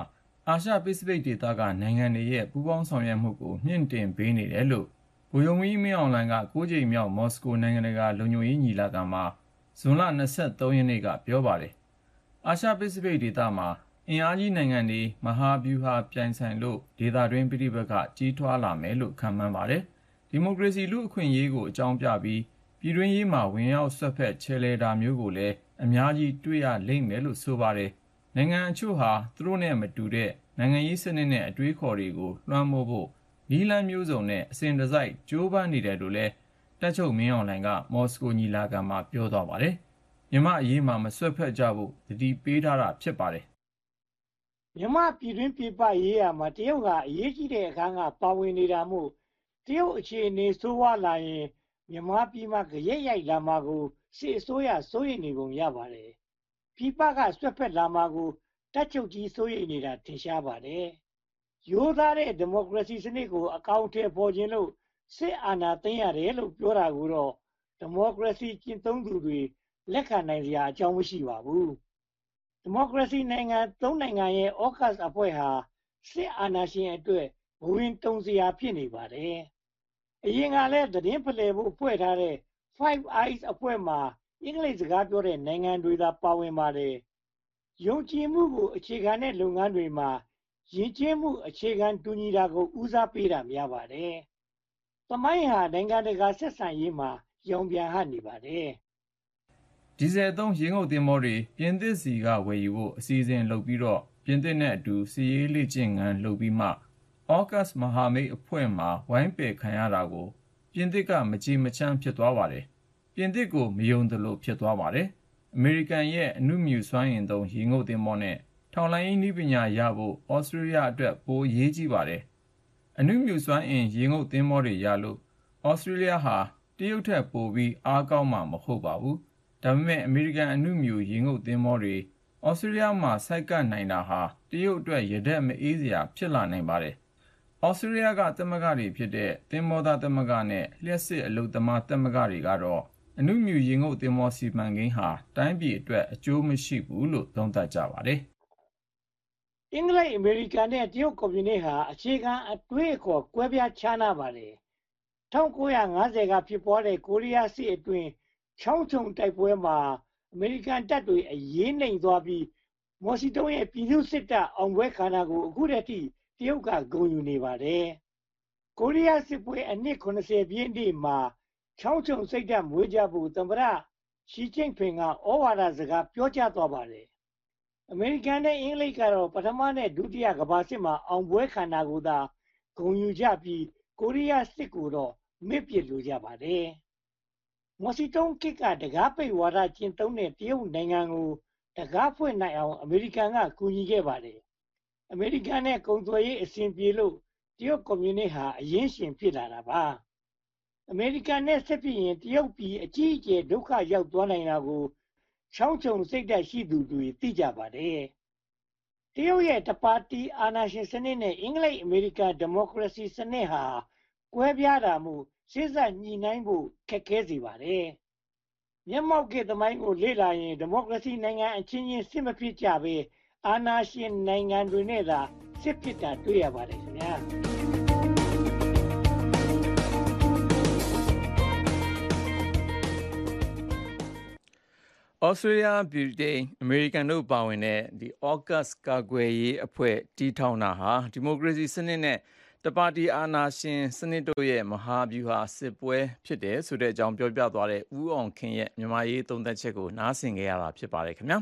အာရှပစိဖိတ်ဒေသက နိုင်ငံတွေရဲ့ ပူးပေါင်းဆောင်ရွက်မှုကို မြင့်တင်ပေးနေတယ်လို့ ဗိုလ်ချုပ်မင်းမင်းအောင်လှိုင်က9ကြိမ်မြောက် မော်စကို နိုင်ငံတကာ လုံခြုံရေးညီလာခံမှာ ဇွန်လ23ရက်နေ့က ပြောပါတယ် အာရှပစိဖိတ်ဒေသမှာ အင်အားကြီးနိုင်ငံတွေမဟာဗျူဟာပြိုင်ဆိုင်လို့ဒေသတွင်းပဋိပက္ခကြီးထွားလာမယ်လို့ခန့်မှန်းပါတယ်။ဒီမိုကရေစီလူ့အခွင့်အရေးကိုအကြောင်းပြပြီးပြည်တွင်းရေးမှာဝင်ရောက်စွက်ဖက်ချယ်လှယ်တာမျိုးကိုလည်းအများကြီးတွေ့ရလိမ့်မယ်လို့ဆိုပါတယ်။နိုင်ငံအချို့ဟာသူတို့နဲ့မတူတဲ့နိုင်ငံရေးစနစ်နဲ့အတွေးအခေါ်တွေကိုလွှမ်းမိုးဖို့နည်းလမ်းမျိုးစုံနဲ့အစဉ်တစိုက်ကြိုးပမ်းနေတယ်လို့လည်းတပ်ချုပ်မင်းအောင်လှိုင်ကမော်စကိုညီလာခံမှာပြောသွားပါတယ်။မြန်မာ့အရေးမှာမစွက်ဖက်ကြဖို့သတိပေးထားတာဖြစ်ပါတယ် မြန်မာပြည်တွင်းပြည်ပရေးရာမှာ တရုတ်ကအရေးကြီးတဲ့အခန်းက ပါဝင်နေတာမို့ တရုတ်အခြေအနေ ဆိုးဝါးလာရင် မြန်မာပြည်မှာကြရက်ရိုက်လာမှာကို စစ်အစိုးရ စိုးရိမ်နေပုံရပါတယ်။ပြည်ပကဆွတ်ဖက်လာမှာကိုတက်ချုပ်ကြီး စိုးရိမ်နေတာ ထင်ရှားပါတယ်။ရိုးသားတဲ့ ဒီမိုကရေစီစနစ်ကို အကောင့်ထဲပေါ်ခြင်းလို့ စစ်အာဏာသိမ်းရတယ်လို့ ပြောတာကိုတော့ ဒီမိုကရေစီ ကျင့်သုံးသူတွေ လက်ခံနိုင်စရာ အကြောင်းမရှိပါဘူး။ ဒီမိုကရေစီနိုင်ငံသုံးနိုင်ငံရဲ့အောကတ်အဖွဲ့ဟာ စစ်အာဏာရှင်အတွက် ဘဝင်တုံစရာ ဖြစ်နေပါတယ်။အရင်ကလည်း သတင်းဖလှယ်ဖို့ ဖွဲ့ထားတဲ့ Five Eyes အဖွဲ့မှာ အင်္ဂလိပ်စကားပြောတဲ့ နိုင်ငံတွေသာ ပါဝင်ပါတယ်။ယုံကြည်မှုကို အခြေခံတဲ့ လုပ်ငန်းတွေမှာ ယဉ်ကျေးမှု အခြေခံတူညီတာကို ဦးစားပေးတာများပါတယ်။သမိုင်းဟာ နိုင်ငံတကာဆက်ဆံရေးမှာ ရောင်ပြန်ဟပ်နေပါတယ်။ ဒီဇယ်သုံးရေငုပ်သင်္ဘောတွေ ပြင်သစ်ဆီက ဝယ်ယူဖို့ အစီအစဉ်လုပ်ပြီးတော့ ပြင်သစ်နဲ့အတူ စစ်ရေးလေ့ကျင့်ခန်းလုပ်ပြီးမှဩဂတ်မဟာမိတ်အဖွဲ့မှာ ဝိုင်းပယ်ခံရတာကို ပြင်သစ်က မကြေမချမ်း ဖြစ်သွားပါတယ်။ပြင်သစ်ကို မယုံသလို ဖြစ်သွားပါတယ်။အမေရိကန်ရဲ့အနုမြူစွမ်းအင်သုံး ရေငုပ်သင်္ဘောနဲ့ ထောက်လှမ်းရေးနည်းပညာရဖို့ဩစတြေးလျအတွက် ပိုအရေးကြီးပါတယ်။အနုမြူစွမ်းအင် ရေငုပ်သင်္ဘောတွေရလို့ဩစတြေးလျဟာ တရုတ်ထက်ပိုပြီး အားကောင်းမှာ မဟုတ်ပါဘူး ဒါပေမဲ့အမေရိကန်အနုမြူရေငုပ်သင်္ဘောတွေဩစတြေးလျမှာဆိုက်ကပ်နိုင်တာဟာတရုတ်အတွက်ရတက်မအေးစရာဖြစ်လာနိုင်ပါတယ်။ဩစတြေးလျကသမဂ္ဂတွေဖြစ်တဲ့သင်္ဘောသားသမဂ္ဂနဲ့လျှက်စစ်အလုပ်သမားသမဂ္ဂတွေကတော့အနုမြူရေငုပ်သင်္ဘောစီမံကိန်းဟာတိုင်းပြည်အတွက်အကျိုးမရှိဘူးလို့သုံးသပ်ကြပါတယ်။အင်္ဂလိပ်အမေရိကန်နဲ့တရုတ်ကွန်မြူနစ်ဟာအခြေခံအတွေးအခေါ်ကွဲပြားခြားနားပါတယ်။1950ကဖြစ်ပွားတဲ့ကိုရီးယားစစ်အတွင်း ချောင်းချုံတိုက်ပွဲမှာအမေရိကန်တပ်တွေအရေးနှိမ်သွားပြီးမော်စီတုံးရဲ့ပြည်သူစစ်တပ်အောင်ပွဲခန္ဓာကိုအခုတည်းကတရုတ်ကဂုဏ်ယူနေပါတယ်။ကိုရီးယားစစ်ပွဲအနှစ်80ပြည့်နှစ်မှာချောင်းချုံစိတ်ဓာတ်မွေးကြဖို့သမ္မတရှီကျင့်ဖင်ကဩဝါဒစကားပြောကြားသွားပါတယ်။အမေရိကန်နဲ့အင်္ဂလိပ်ကတော့ပထမနဲ့ဒုတိယကမ္ဘာစစ်မှာအောင်ပွဲခန္ဓာကိုသာဂုဏ်ယူကြပြီးကိုရီးယားစစ်ကိုတော့မေ့ပစ်လိုကြပါတယ်။ မော်စီတုံးကစ်ကတကားပိတ်ဝါဒ ကျင့်သုံးတဲ့ တရုတ်နိုင်ငံကိုတကားဖွင့်နိုင်အောင် အမေရိကန်က ကူညီခဲ့ပါတယ်။အမေရိကန်နဲ့ ကုန်သွယ်ရေး အဆင်ပြေလို့ တရုတ်ကွန်မြူနစ်ဟာ အရင်းရှင် ဖြစ်လာတာပါ။အမေရိကန်နဲ့ ဆက်ဖြစ်ရင် တရုတ်ပြည် အကြီးအကျယ် ဒုက္ခရောက်သွားနိုင်တာကို ချောင်းချုံစိတ်ဓာတ်ရှိသူတွေ သိကြပါတယ်။တရုတ်ရဲ့ တပါတီအာဏာရှင်စနစ်နဲ့ အင်္ဂလိပ်အမေရိကန် ဒီမိုကရေစီစနစ်ဟာ ကွဲပြားတာမို့ ရှေ့ဆက်ညှိနှိုင်းဖို့ ခက်ခဲစေပါတယ်။မျက်မှောက်ခေတ်သမိုင်းကို လေ့လာရင် ဒီမိုကရေစီနိုင်ငံအချင်းချင်း စစ်မဖြစ်ကြဘဲ အာဏာရှင်နိုင်ငံတွေနဲ့သာ စစ်ဖြစ်တာ တွေ့ရပါတယ်ခင်ဗျာ။ဩစတြေးလျဗြိတိန်အမေရိကန်တို့ပါဝင်တဲ့ဒီဩဂတ်ကာကွယ်ရေးအဖွဲ့တီထောင်တာဟာ ဒီမိုကရေစီစနစ်နဲ့ တပါတီအာဏာရှင်စနစ်တို့ရဲ့မဟာဗျူဟာစစ်ပွဲဖြစ်တယ်ဆိုတဲ့အကြောင်းပြောပြသွားတဲ့ဦးအောင်ခင်ရဲ့မြန်မာရေးသုံးသပ်ချက်ကိုနားဆင်ကြရတာဖြစ်ပါတယ်ခင်ဗျာ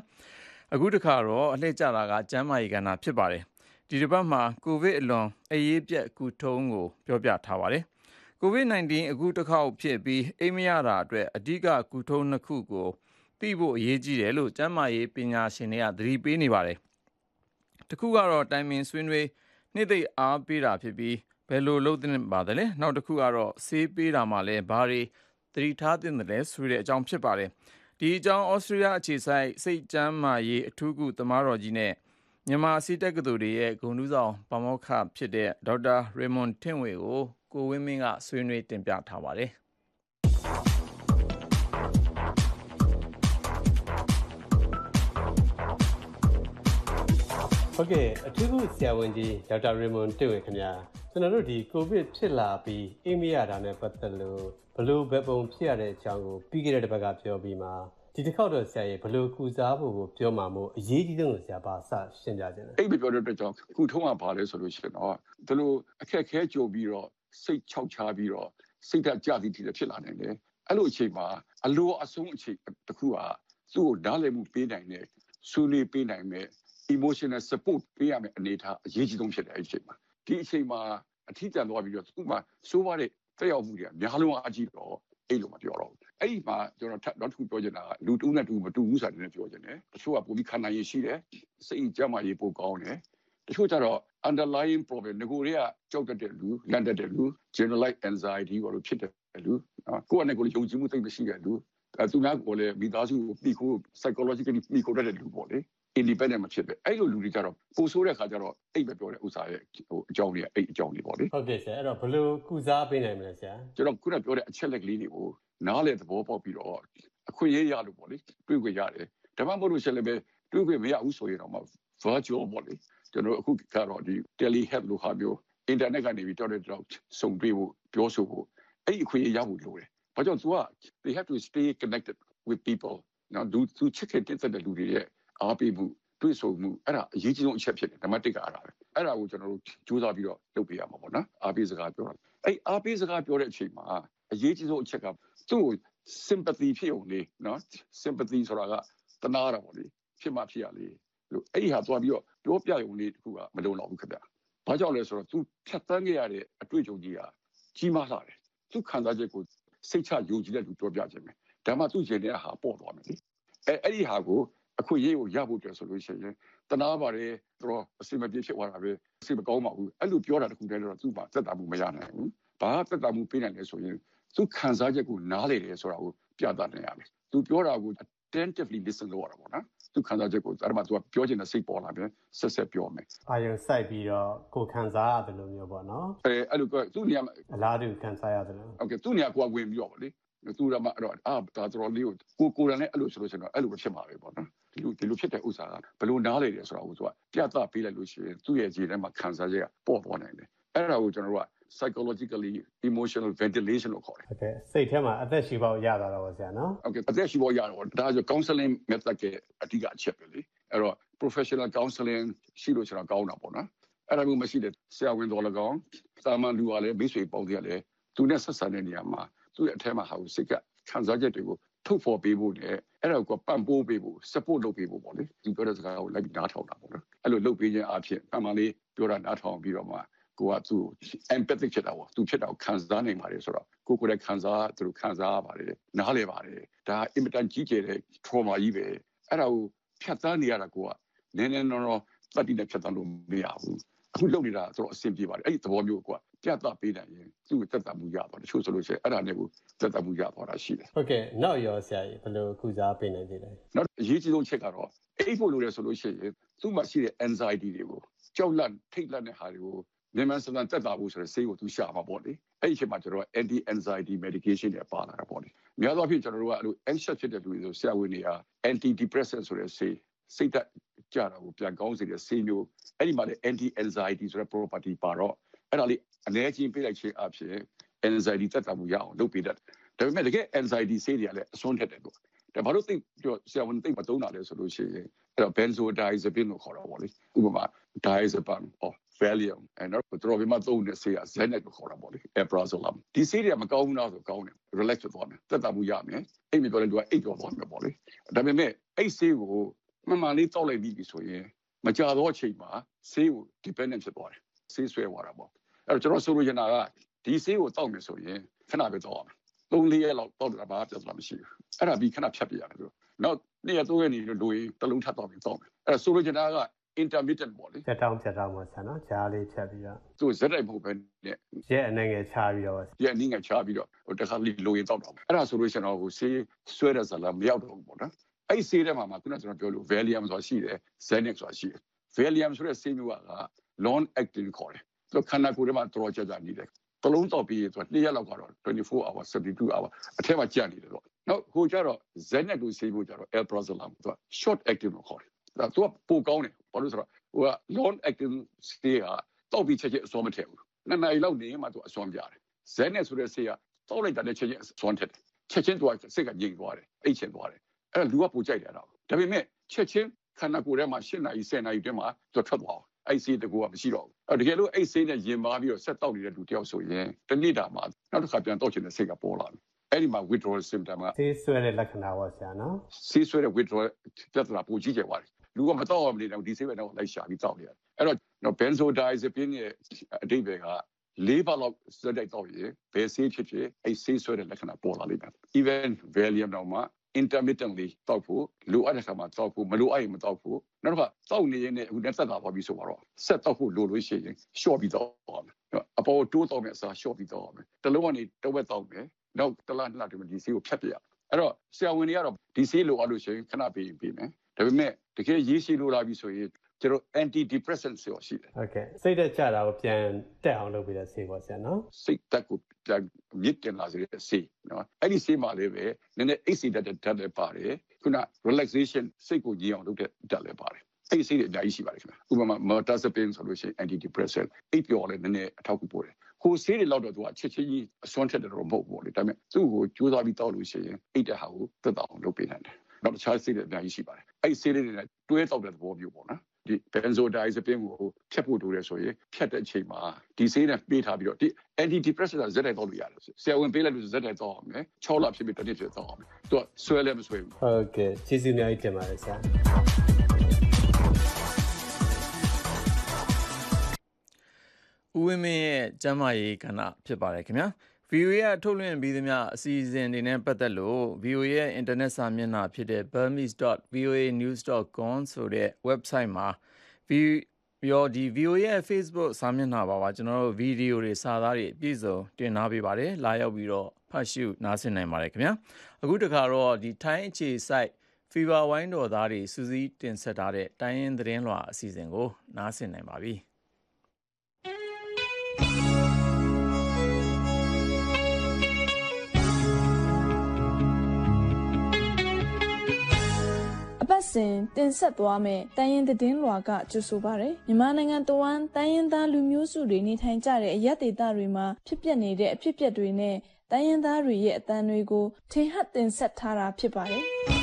အခုတခါတော့အလှည့်ကျတာကကျမ်းမာရေးကဏ္ဍဖြစ်ပါတယ်ဒီတစ်ပတ်မှာကိုဗစ်အလွန်အရေးပြက်ကူထုံးကိုပြောပြထားပါတယ်ကိုဗစ် -19 အခုတစ်ခေါက်ဖြစ်ပြီးအိမ်မရတာအတွက်အဓိကကူထုံးနှစ်ခုကိုသိဖို့အရေးကြီးတယ်လို့ကျန်းမာရေးပညာရှင်တွေကသတိပေးနေပါတယ်တခုကတော့တိုင်ပင်ဆွေးနွေး နှစ်သိအားပေးတာဖြစ်ပြီးဘယ်လိုလုပ်သင့်ပါသလဲနောက်တစ်ခုကတော့ဆေးပေးတာမှလည်းဘာတွေသတိထားသင့်တယ်လဲဆိုတဲ့အကြောင်းဖြစ်ပါတယ်ဒီအကြောင်းဩစတြေးလျအခြေဆိုင်စိတ်ကျန်းမာရေးအထူးကုသမားတော်ကြီးနဲ့မြန်မာစီတက္ကသိုလ်ရဲ့ဂုဏ်ထူးဆောင်ပါမောက္ခဖြစ်တဲ့ဒေါက်တာရေမွန်ထင့်ဝေကိုကိုဝင်းမင်းကဆွေးနွေးတင်ပြထားပါတယ် ဟုတ်ကဲ့အထူးကုဆရာဝန်ကြီးဒေါက်တာရေမွန်တင့်ဝေခင်ဗျာကျွန်တော်တို့ဒီကိုဗစ်ဖြစ်လာပြီးအိမ်မရတာနဲ့ပတ်သက်လို့ဘလို့ဘယ်ပုံဖြစ်ရတဲ့အကြောင်းကိုပြီးခဲ့တဲ့တစ်ပတ်ကပြောပြီးမှဒီတစ်ခေါက်တော့ဆရာကြီးဘလို့ကုစားဖို့ကိုပြောမှာမို့အရေးကြီးဆုံးကိုဆရာပါစရှင်းပြခြင်းလဲအဲ့ဒီပြောတဲ့အတွက်ကြောင့်ခုထုံးကပါလဲဆိုလို့ရှိရင်တော့ဒီလိုအခက်ခဲကြုံပြီးတော့စိတ်ချောက်ချားပြီးတော့စိတ်ဓာတ်ကြသည်တည်းဖြစ်လာနိုင်တယ်အဲ့လိုအချိန်မှာအလိုအဆုံးအချိန်တစ်ခုကသူ့ကိုဓာတ်လည်မှုပေးနိုင်တဲ့ဆွေးနွေးပေးနိုင်တဲ့ emotional support ပေးရမယ့်အနေအထားအရေးကြီးဆုံးဖြစ်တယ်အဲ့ဒီအချိန်မှာဒီအချိန်မှာအထီးကျန်သွားပြီးတော့သူ့မှာစိုးရတဲ့တက်ရောက်မှုတွေကများလုံးအကြီးတော့အဲ့လိုမပြောတော့ဘူးအဲ့ဒီမှာကျွန်တော်ထပ်တော့တစ်ခုပြောချင်တာကလူတူးနဲ့တူမတူဘူးဆိုတာလည်းပြောချင်တယ်တချို့ကပုံပြီးခန္ဓာရည်ရှိတယ်စိတ်ကြမ်းမာရေးပိုကောင်းတယ်တချို့ကျတော့ underlying problem ငကိုတွေကကြောက်တတ်တဲ့လူလန့်တတ်တဲ့လူ generalized anxiety ဘာလို့ဖြစ်တဲ့လူနော်ကိုယ့်အနေကိုယ်ယုံကြည်မှုသိမရှိတဲ့လူအဲသူများကိုလည်းမိသားစုကိုပြီးခိုး psychologically ပြီးခိုးတတ်တဲ့လူပေါ့လေ independent မဖြစ်ပဲအဲ့လိုလူတွေကြတော့ပိုဆိုးတဲ့ခါကျတော့အိတ်ပဲပြောတဲ့ဥစ္စာရဲ့ဟိုအကြောင်းတွေအိတ်အကြောင်းတွေပေါ့လေဟုတ်တယ်ဆရာအဲ့တော့ဘယ်လိုကုစားပေးနိုင်မလဲဆရာကျွန်တော်ခုနပြောတဲ့အချက်လက်ကလေးတွေကိုနားလေသဘောပေါက်ပြီးတော့အခွင့်အရေးရလို့ပေါ့လေတွေ့ခွင့်ရတယ်ဒါမှမဟုတ်လို့ရှိရင်လည်းတွေ့ခွင့်မရဘူးဆိုရင်တော့ virtual ပေါ့လေကျွန်တော်အခုကတော့ဒီ tele health လို့ဟာမျိုး internet ကနေပြီးတော်တော်စုံတွေ့ဖို့ပြောဆိုဖို့အဲ့ဒီအခွင့်အရေးရဖို့လိုတယ်ဘာကြောင့်သူက they have to stay connected with people နော်သူသူချစ်ခင်တဲ့လူတွေရဲ့ အားပေးမှုတွေ့ဆုံမှုအဲ့ဒါအရေးကြီးဆုံးအချက်ဖြစ်တယ်နံပါတ်1ကအဲ့ဒါပဲအဲ့ဒါကိုကျွန်တော်တို့စူးစမ်းပြီးတော့လုပ်ပေးရမှာပေါ့နော်အားပေးစကားပြောတာအဲ့အားပေးစကားပြောတဲ့အချိန်မှာအရေးကြီးဆုံးအချက်ကသူ့ကို sympathy ဖြစ်ုံလေးနော် sympathy ဆိုတာကတနာတာပေါ့လေဖြစ်မှဖြစ်ရလေလို့အဲ့ဒီဟာသွားပြီးတော့ပြောပြရုံလေးတခုကမလုံလောက်ဘူးခင်ဗျာဘာကြောင့်လဲဆိုတော့သူဖြတ်သန်းခဲ့ရတဲ့အတွေ့အကြုံကြီးကကြီးမားလာတယ်သူခံစားချက်ကိုစိတ်ချယုံကြည်တဲ့လူပြောပြခြင်းပဲဒါမှသူ့ကျင်တဲ့ဟာပေါ်သွားမယ်လေအဲအဲ့ဒီဟာကို အခွင့်အရေးကိုရဖို့အတွက်ဆိုလို့ရှိရင်တနာပါတယ်တော့အစီမပြေဖြစ်သွားတာပဲအစီမကောင်းပါဘူးအဲ့လိုပြောတာတခုတည်းတော့သူ့မှာသက်သာမှုမရနိုင်ဘူးဘာသက်သာမှုပေးနိုင်လဲဆိုရင်သူခံစားချက်ကိုနားလေတယ်ဆိုတာကိုပြသနိုင်ရမယ်သူပြောတာကို attentively listen လုပ်ရတာပေါ့နော်သူခံစားချက်ကိုအဲ့ဒါမှသူကပြောချင်တဲ့စိတ်ပေါ်လာပြန်ဆက်ဆက်ပြောမယ်အာယုံစိုက်ပြီးတော့ကိုခံစားရတယ်လို့မျိုးပေါ့နော်အဲအဲ့လိုကသူ့နေရာမှာအလားတူခံစားရတယ်လို့ဟုတ်ကဲ့သူ့နေရာကိုဝင်ပြီးတော့ပေါ့လေသူ့နေရာမှာအဲ့တော့အာဒါတော်လေးကိုကိုကိုယ်တိုင်လည်းအဲ့လိုဆိုလို့ရှိရင်တော့အဲ့လိုပဲဖြစ်မှာပဲပေါ့နော် ဒီလိုဒီလိုဖြစ်တဲ့ဥစ္စာကဘယ်လိုနားလေတယ်ဆိုတာကိုသူကပြသပေးလိုက်လို့ရှိရင်သူ့ရဲ့ခြေထဲမှာခံစားချက်ကပေါ်ပေါ်နိုင်တယ်အဲ့ဒါကိုကျွန်တော်တို့က psychologically emotional ventilation လို့ခေါ်တယ်ဟုတ်ကဲ့စိတ်ထဲမှာအသက်ရှူပေါက်ရသွားတော့ဆရာနော်ဟုတ်ကဲ့အသက်ရှူပေါက်ရတော့ဒါဆို counseling method ကအဓိကအချက်ပဲလေအဲ့တော့ professional counseling ရှိလို့ကျွန်တော်ကောင်းတာပေါ့နော်အဲ့ဒါမျိုးမရှိတဲ့ဆရာဝန်တော်၎င်းစာမန်လူကလည်းမိတ်ဆွေပေါင်းတွေကလည်းသူနဲ့ဆက်ဆံတဲ့နေရာမှာသူ့ရဲ့အထက်မှာဟာကိုစိတ်ကခံစားချက်တွေကို ထုတ်ဖော်ပေးဖို့နဲ့အဲ့ဒါကိုပံ့ပိုးပေးဖို့ support လုပ်ပေးဖို့ပေါ့လေဒီပြောတဲ့စကားကိုလိုက်ပြီးနားထောင်တာပေါ့နော်အဲ့လိုလုပ်ပေးခြင်းအဖြစ်အမှန်လေးပြောတာနားထောင်ပြီးတော့မှကိုကသူ empathic ဖြစ်တာပေါ့သူဖြစ်တာကိုခံစားနိုင်ပါတယ်ဆိုတော့ကိုကိုယ်လည်းခံစားသူတို့ခံစားရပါတယ်နားလည်ပါတယ်ဒါအင်မတန်ကြီးကျယ်တဲ့ trauma ကြီးပဲအဲ့ဒါကိုဖြတ်သန်းနေရတာကိုကနည်းနည်းနော်နော်တတိနဲ့ဖြတ်သန်းလို့မရဘူးအခုလုပ်နေတာဆိုတော့အဆင်ပြေပါတယ်အဲ့ဒီသဘောမျိုးက ပြတ်သားပေးနိုင်ရင်သူ့ကိုတက်တာမှုရသွားတချို့ဆိုလို့ရှိရင်အဲ့ဒါနဲ့ကိုတက်တာမှုရသွားတာရှိတယ်ဟုတ်ကဲ့နောက်ရောဆရာကြီးဘယ်လိုကုစားပေးနိုင်သေးလဲနောက်အရေးကြီးဆုံးချက်ကတော့အိတ်ဖို့လိုတယ်ဆိုလို့ရှိရင်သူ့မှာရှိတဲ့ anxiety တွေကိုကြောက်လန့်ထိတ်လန့်တဲ့ဟာတွေကိုမြန်မာစံတန်တက်တာဖို့ဆိုတဲ့ဆေးကိုသူရှာမှာပေါ့လေအဲ့ဒီအချိန်မှာကျွန်တော် anti anxiety medication တွေပါလာတာပေါ့လေများသောအားဖြင့်ကျွန်တော်တို့ကအဲ့လို anxious ဖြစ်တဲ့လူတွေဆိုဆရာဝန်တွေက anti depressant ဆိုတဲ့ဆေးစိတ်သက်ကြတာကိုပြန်ကောင်းစေတဲ့ဆေးမျိုးအဲ့ဒီမှာလည်း anti anxiety ဆိုတဲ့ property ပါတော့ အဲ့ဒါလေးအနေချင်းပေးလိုက်ခြင်းအဖြစ် anxiety တက်တာမှုရအောင်လုပ်ပေးတတ်တယ်ဒါပေမဲ့တကယ် anxiety ဆေးတွေကလည်းအစွန်းထက်တယ်ပေါ့ဒါဘာလို့သိပြောဆရာဝန်သိမတုံးတာလဲဆိုလို့ရှိရင်အဲ့တော့ benzodiazepine လို့ခေါ်တာပေါ့လေဥပမာ diazepam or valium အဲ့တော့တော်တော်များများသုံးတဲ့ဆေးက xanax လို့ခေါ်တာပေါ့လေ alprazolam ဒီဆေးတွေကမကောင်းဘူးလားဆိုကောင်းတယ် relax ဖြစ်သွားတယ်တက်တာမှုရမယ်အိပ်ပြီးတော့လည်းသူကအိပ်ကြောသွားမယ်ပေါ့လေဒါပေမဲ့အဲ့ဆေးကိုမှန်မှန်လေးတောက်လိုက်ပြီးဆိုရင်မကြတော့အချိန်မှာဆေးကို dependent ဖြစ်သွားတယ်ဆေးဆွဲသွားတာပေါ့ အဲ့တော့ကျွန်တော်ဆိုလိုချင်တာကဒီဆေးကိုတောက်မယ်ဆိုရင်ခဏပဲတောက်ရမယ်သုံးလေးရက်လောက်တောက်တာဘာပြဿနာမရှိဘူးအဲ့ဒါပြီးခဏဖြတ်ပြရတယ်သူနောက်နေ့ရက်သုံးရက်နေလို့ရင်တလုံးထပ်တောက်ပြီးတောက်မယ်အဲ့ဒါဆိုလိုချင်တာက intermittent ပေါ့လေဖြတ်တောင်းဖြတ်တောင်းပါဆရာနော်ဂျားလေးဖြတ်ပြီးတော့သူဇက်တိုက်မဟုတ်ပဲနဲ့ရက်အနေငယ်ချပြီးတော့ရက်အနေငယ်ချပြီးတော့ဟိုတခါလေးလိုရင်တောက်တော့အဲ့ဒါဆိုလို့ရှိရင်တော့ဟိုဆေးဆွဲတဲ့ဇာလာမရောက်တော့ဘူးပေါ့နော်အဲ့ဆေးထဲမှာမှခုနကကျွန်တော်ပြောလို့ Valium ဆိုတာရှိတယ် Xanax ဆိုတာရှိတယ် Valium ဆိုတဲ့ဆေးမျိုးက long acting ခေါ်တယ် သူခန္ဓာကိုယ်ထဲမှာတော်ကြကြနေတယ်တလုံးတော့ပြီးဆိုတော့နှစ်ရက်လောက်ကတော့24 hour 72 hour အထက်မှာကြာနေတယ်တော့နောက်ဟိုကျတော့ Xanax ကိုဆေးမျိုးကျတော့ Alprazolam သူက short acting လို့ခေါ်တယ်ဒါသူကပိုကောင်းတယ်ဘာလို့ဆိုတော့ဟိုက long acting ဆေးကတောက်ပြီးချက်ချင်းအစွမ်းမထည့်ဘူးနှစ်နာရီလောက်နေမှသူအစွမ်းပြတယ် Xanax ဆိုတဲ့ဆေးကတောက်လိုက်တာနဲ့ချက်ချင်းအစွမ်းထည့်တယ်ချက်ချင်းသူကစိတ်ကငြိမ်သွားတယ်အိတ်ချင်သွားတယ်အဲ့ဒါလူကပိုကြိုက်တယ်တော့ဒါပေမဲ့ချက်ချင်းခန္ဓာကိုယ်ထဲမှာ၈နာရီ10နာရီတွင်းမှာသူထွက်သွားအောင်အဲ့ဆေးတကူကမရှိတော့ဘူးအဲ့ တကယ်လို့အဲ့ဆေးနဲ့ရင်ပါပြီးတော့ဆက်တောက်နေတဲ့လူတယောက်ဆိုရင်တနေ့တာမှာနောက်တစ်ခါပြန်တောက်ချင်တဲ့စိတ်ကပေါ်လာတယ်အဲ့ဒီမှာ withdrawal symptom ကဆေးဆွဲတဲ့လက္ခဏာပေါ့ဆရာနော်ဆေးဆွဲတဲ့ withdrawal ပြဿနာပိုကြီးကျယ်သွားတယ်လူကမတော့အောင်နေတယ်ဒီဆေးပဲတော့လိုက်ရှာပြီးတောက်နေရတယ်အဲ့တော့နော် benzodiazepine ရဲ့အဓိပ္ပာယ်ကလေးပါလောက်စက်တိုက်တော့ရင်ဘယ်ဆေးဖြစ်ဖြစ်အဲ့ဆေးဆွဲတဲ့လက္ခဏာပေါ်လာလိမ့်မယ် even valium တော့မှ intermittently တောက်ဖို့လိုအပ်တဲ့ခါမှာတောက်ဖို့မလိုအပ်ရင်မတောက်ဖို့နောက်တစ်ခါတောက်နေရင်လည်းအခုနဲ့သက်သာသွားပြီဆိုတော့ဆက်တောက်ဖို့လိုလို့ရှိရင် short ပြီးတော့မယ်အပေါ်တိုးတော့မယ်အစား short ပြီးတော့မယ်တလုံးကနေတဝက်တောက်မယ်နောက်တလားနှစ်လတည်းဒီဆေးကိုဖြတ်ပြရအဲ့တော့ဆရာဝန်တွေကတော့ဒီဆေးလိုအပ်လို့ရှိရင်ခဏပေးရင်ပေးမယ်ဒါပေမဲ့တကယ်ရေးရှိလို့လာပြီဆိုရင် ကျွန်တော် anti depressant ဆိုရှိတယ်ဟုတ်ကဲ့စိတ်သက်ကြတာကိုပြန်တက်အောင်လုပ်ပေးတဲ့ဆေးပေါ့ဆရာနော်စိတ်တက်ကိုပြန်မြစ်တင်လာစေတဲ့ဆေးနော်အဲ့ဒီဆေးမှာလည်းပဲနည်းနည်းအိတ်စီတက်တဲ့ဓာတ်လည်းပါတယ်ခုန relaxation စိတ်ကိုညင်အောင်လုပ်တဲ့ဓာတ်လည်းပါတယ်အဲ့ဒီဆေးတွေအများကြီးရှိပါတယ်ခင်ဗျဥပမာ mirtazapine ဆိုလို့ရှိရင် anti depressant အိတ်ပျော်လည်းနည်းနည်းအထောက်အကူပို့တယ်ဟိုဆေးတွေလောက်တော့သူကချက်ချင်းကြီးအစွမ်းထက်တယ်တော့မဟုတ်ဘူးလေဒါပေမဲ့သူ့ကိုကြိုးစားပြီးတောက်လို့ရှိရင်အိတ်တဲ့ဟာကိုသက်သာအောင်လုပ်ပေးနိုင်တယ်နောက်တခြားဆေးတွေအများကြီးရှိပါတယ်အဲ့ဒီဆေးတွေနဲ့တွဲတောက်တဲ့သဘောမျိုးပေါ့နော် ဒီ benzodiazepine ကိုဖြတ်ဖို့လိုတယ်ဆိုရင်ဖြတ်တဲ့အချိန်မှာဒီဆေးနဲ့ပေးထားပြီးတော့ဒီ anti depressant ကဇက်တိုက်တော့လို့ရတယ်ဆရာဝန်ပေးလိုက်လို့ဇက်တိုက်တော့အောင်မယ်6လဖြစ်ပြီးတစ်နှစ်ဖြစ်တော့အောင်မယ်သူကဆွဲလည်းမဆွဲဘူးဟုတ်ကဲ့ကျေးဇူးအများကြီးတင်ပါတယ်ဆရာဦးဝင်းမင်းရဲ့ကျမ်းမာရေးကဏ္ဍဖြစ်ပါတယ်ခင်ဗျာ VOA ကထုတ်လွှင့်ပြီးသမျှအစီအစဉ်တွေနဲ့ပတ်သက်လို့ VOA ရဲ့ internet စာမျက်နှာဖြစ်တဲ့ burmese.voanews.com ဆိုတဲ့ website မှာ VOA ဒီ VOA ရဲ့ Facebook စာမျက်နှာပါပါကျွန်တော်တို့ဗီဒီယိုတွေစာသားတွေအပြည့်စုံတင်ထားပေးပါတယ်လာရောက်ပြီးတော့ဖတ်ရှုနားဆင်နိုင်ပါတယ်ခင်ဗျာအခုတခါတော့ဒီ Thai အခြေစိုက် Fever ဝိုင်းတော်သားတွေစူးစီးတင်ဆက်ထားတဲ့တိုင်းရင်းသတင်းလွှာအစီအစဉ်ကိုနားဆင်နိုင်ပါပြီ။ စဉ်တင်ဆက်သွားမယ်။တိုင်းရင်းသတင်းလွှာကကြိုဆိုပါရယ်။မြန်မာနိုင်ငံတဝန်းတိုင်းရင်းသားလူမျိုးစုတွေနေထိုင်ကြတဲ့အရက်ဒေသတွေမှာဖြစ်ပျက်နေတဲ့အဖြစ်အပျက်တွေနဲ့တိုင်းရင်းသားတွေရဲ့အသံတွေကိုထင်ဟပ်တင်ဆက်ထားတာဖြစ်ပါတယ်။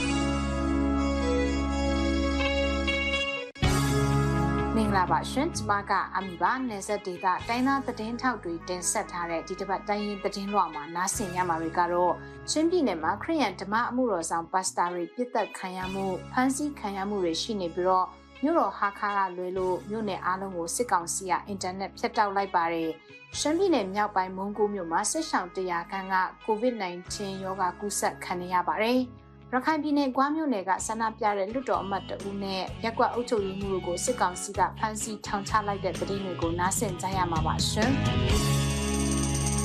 လာပါရှင်ကျမကအမီပါနယ်ဆက်ဒေတာတိုင်းသားသတင်းထောက်တွေတင်ဆက်ထားတဲ့ဒီတစ်ပတ်တိုင်းရင်းသတင်းလွှာမှာနားဆင်ရမှာတွေကတော့ချင်းပြည်နယ်မှာခရီးယန်ဓမ္မအမှုတော်ဆောင်ပါစတာတွေပြစ်သက်ခံရမှုဖမ်းဆီးခံရမှုတွေရှိနေပြီးတော့မြို့တော်ဟာခါကလွဲလို့မြို့နယ်အားလုံးကိုစစ်ကောင်စီကအင်တာနက်ဖြတ်တောက်လိုက်ပါတယ်ရှမ်းပြည်နယ်မြောက်ပိုင်းမုံကိုမြို့မှာစစ်ဆောင်တရာခန်းက COVID-19 ရောဂါကူးစက်ခံရပါတယ်။ ရခိုင်ပြည်နယ်ကွာမြို့နယ်ကဆန္ဒပြတဲ့လွတ်တော်အမတ်တဦးနဲ့ရက်ကွက်အုပ်ချုပ်ရေးမှူးတို့ကိုစစ်ကောင်စီကဖမ်းဆီးထောင်ချလိုက်တဲ့သတင်းတွေကိုနားဆင်ကြရမှာပါရှင်။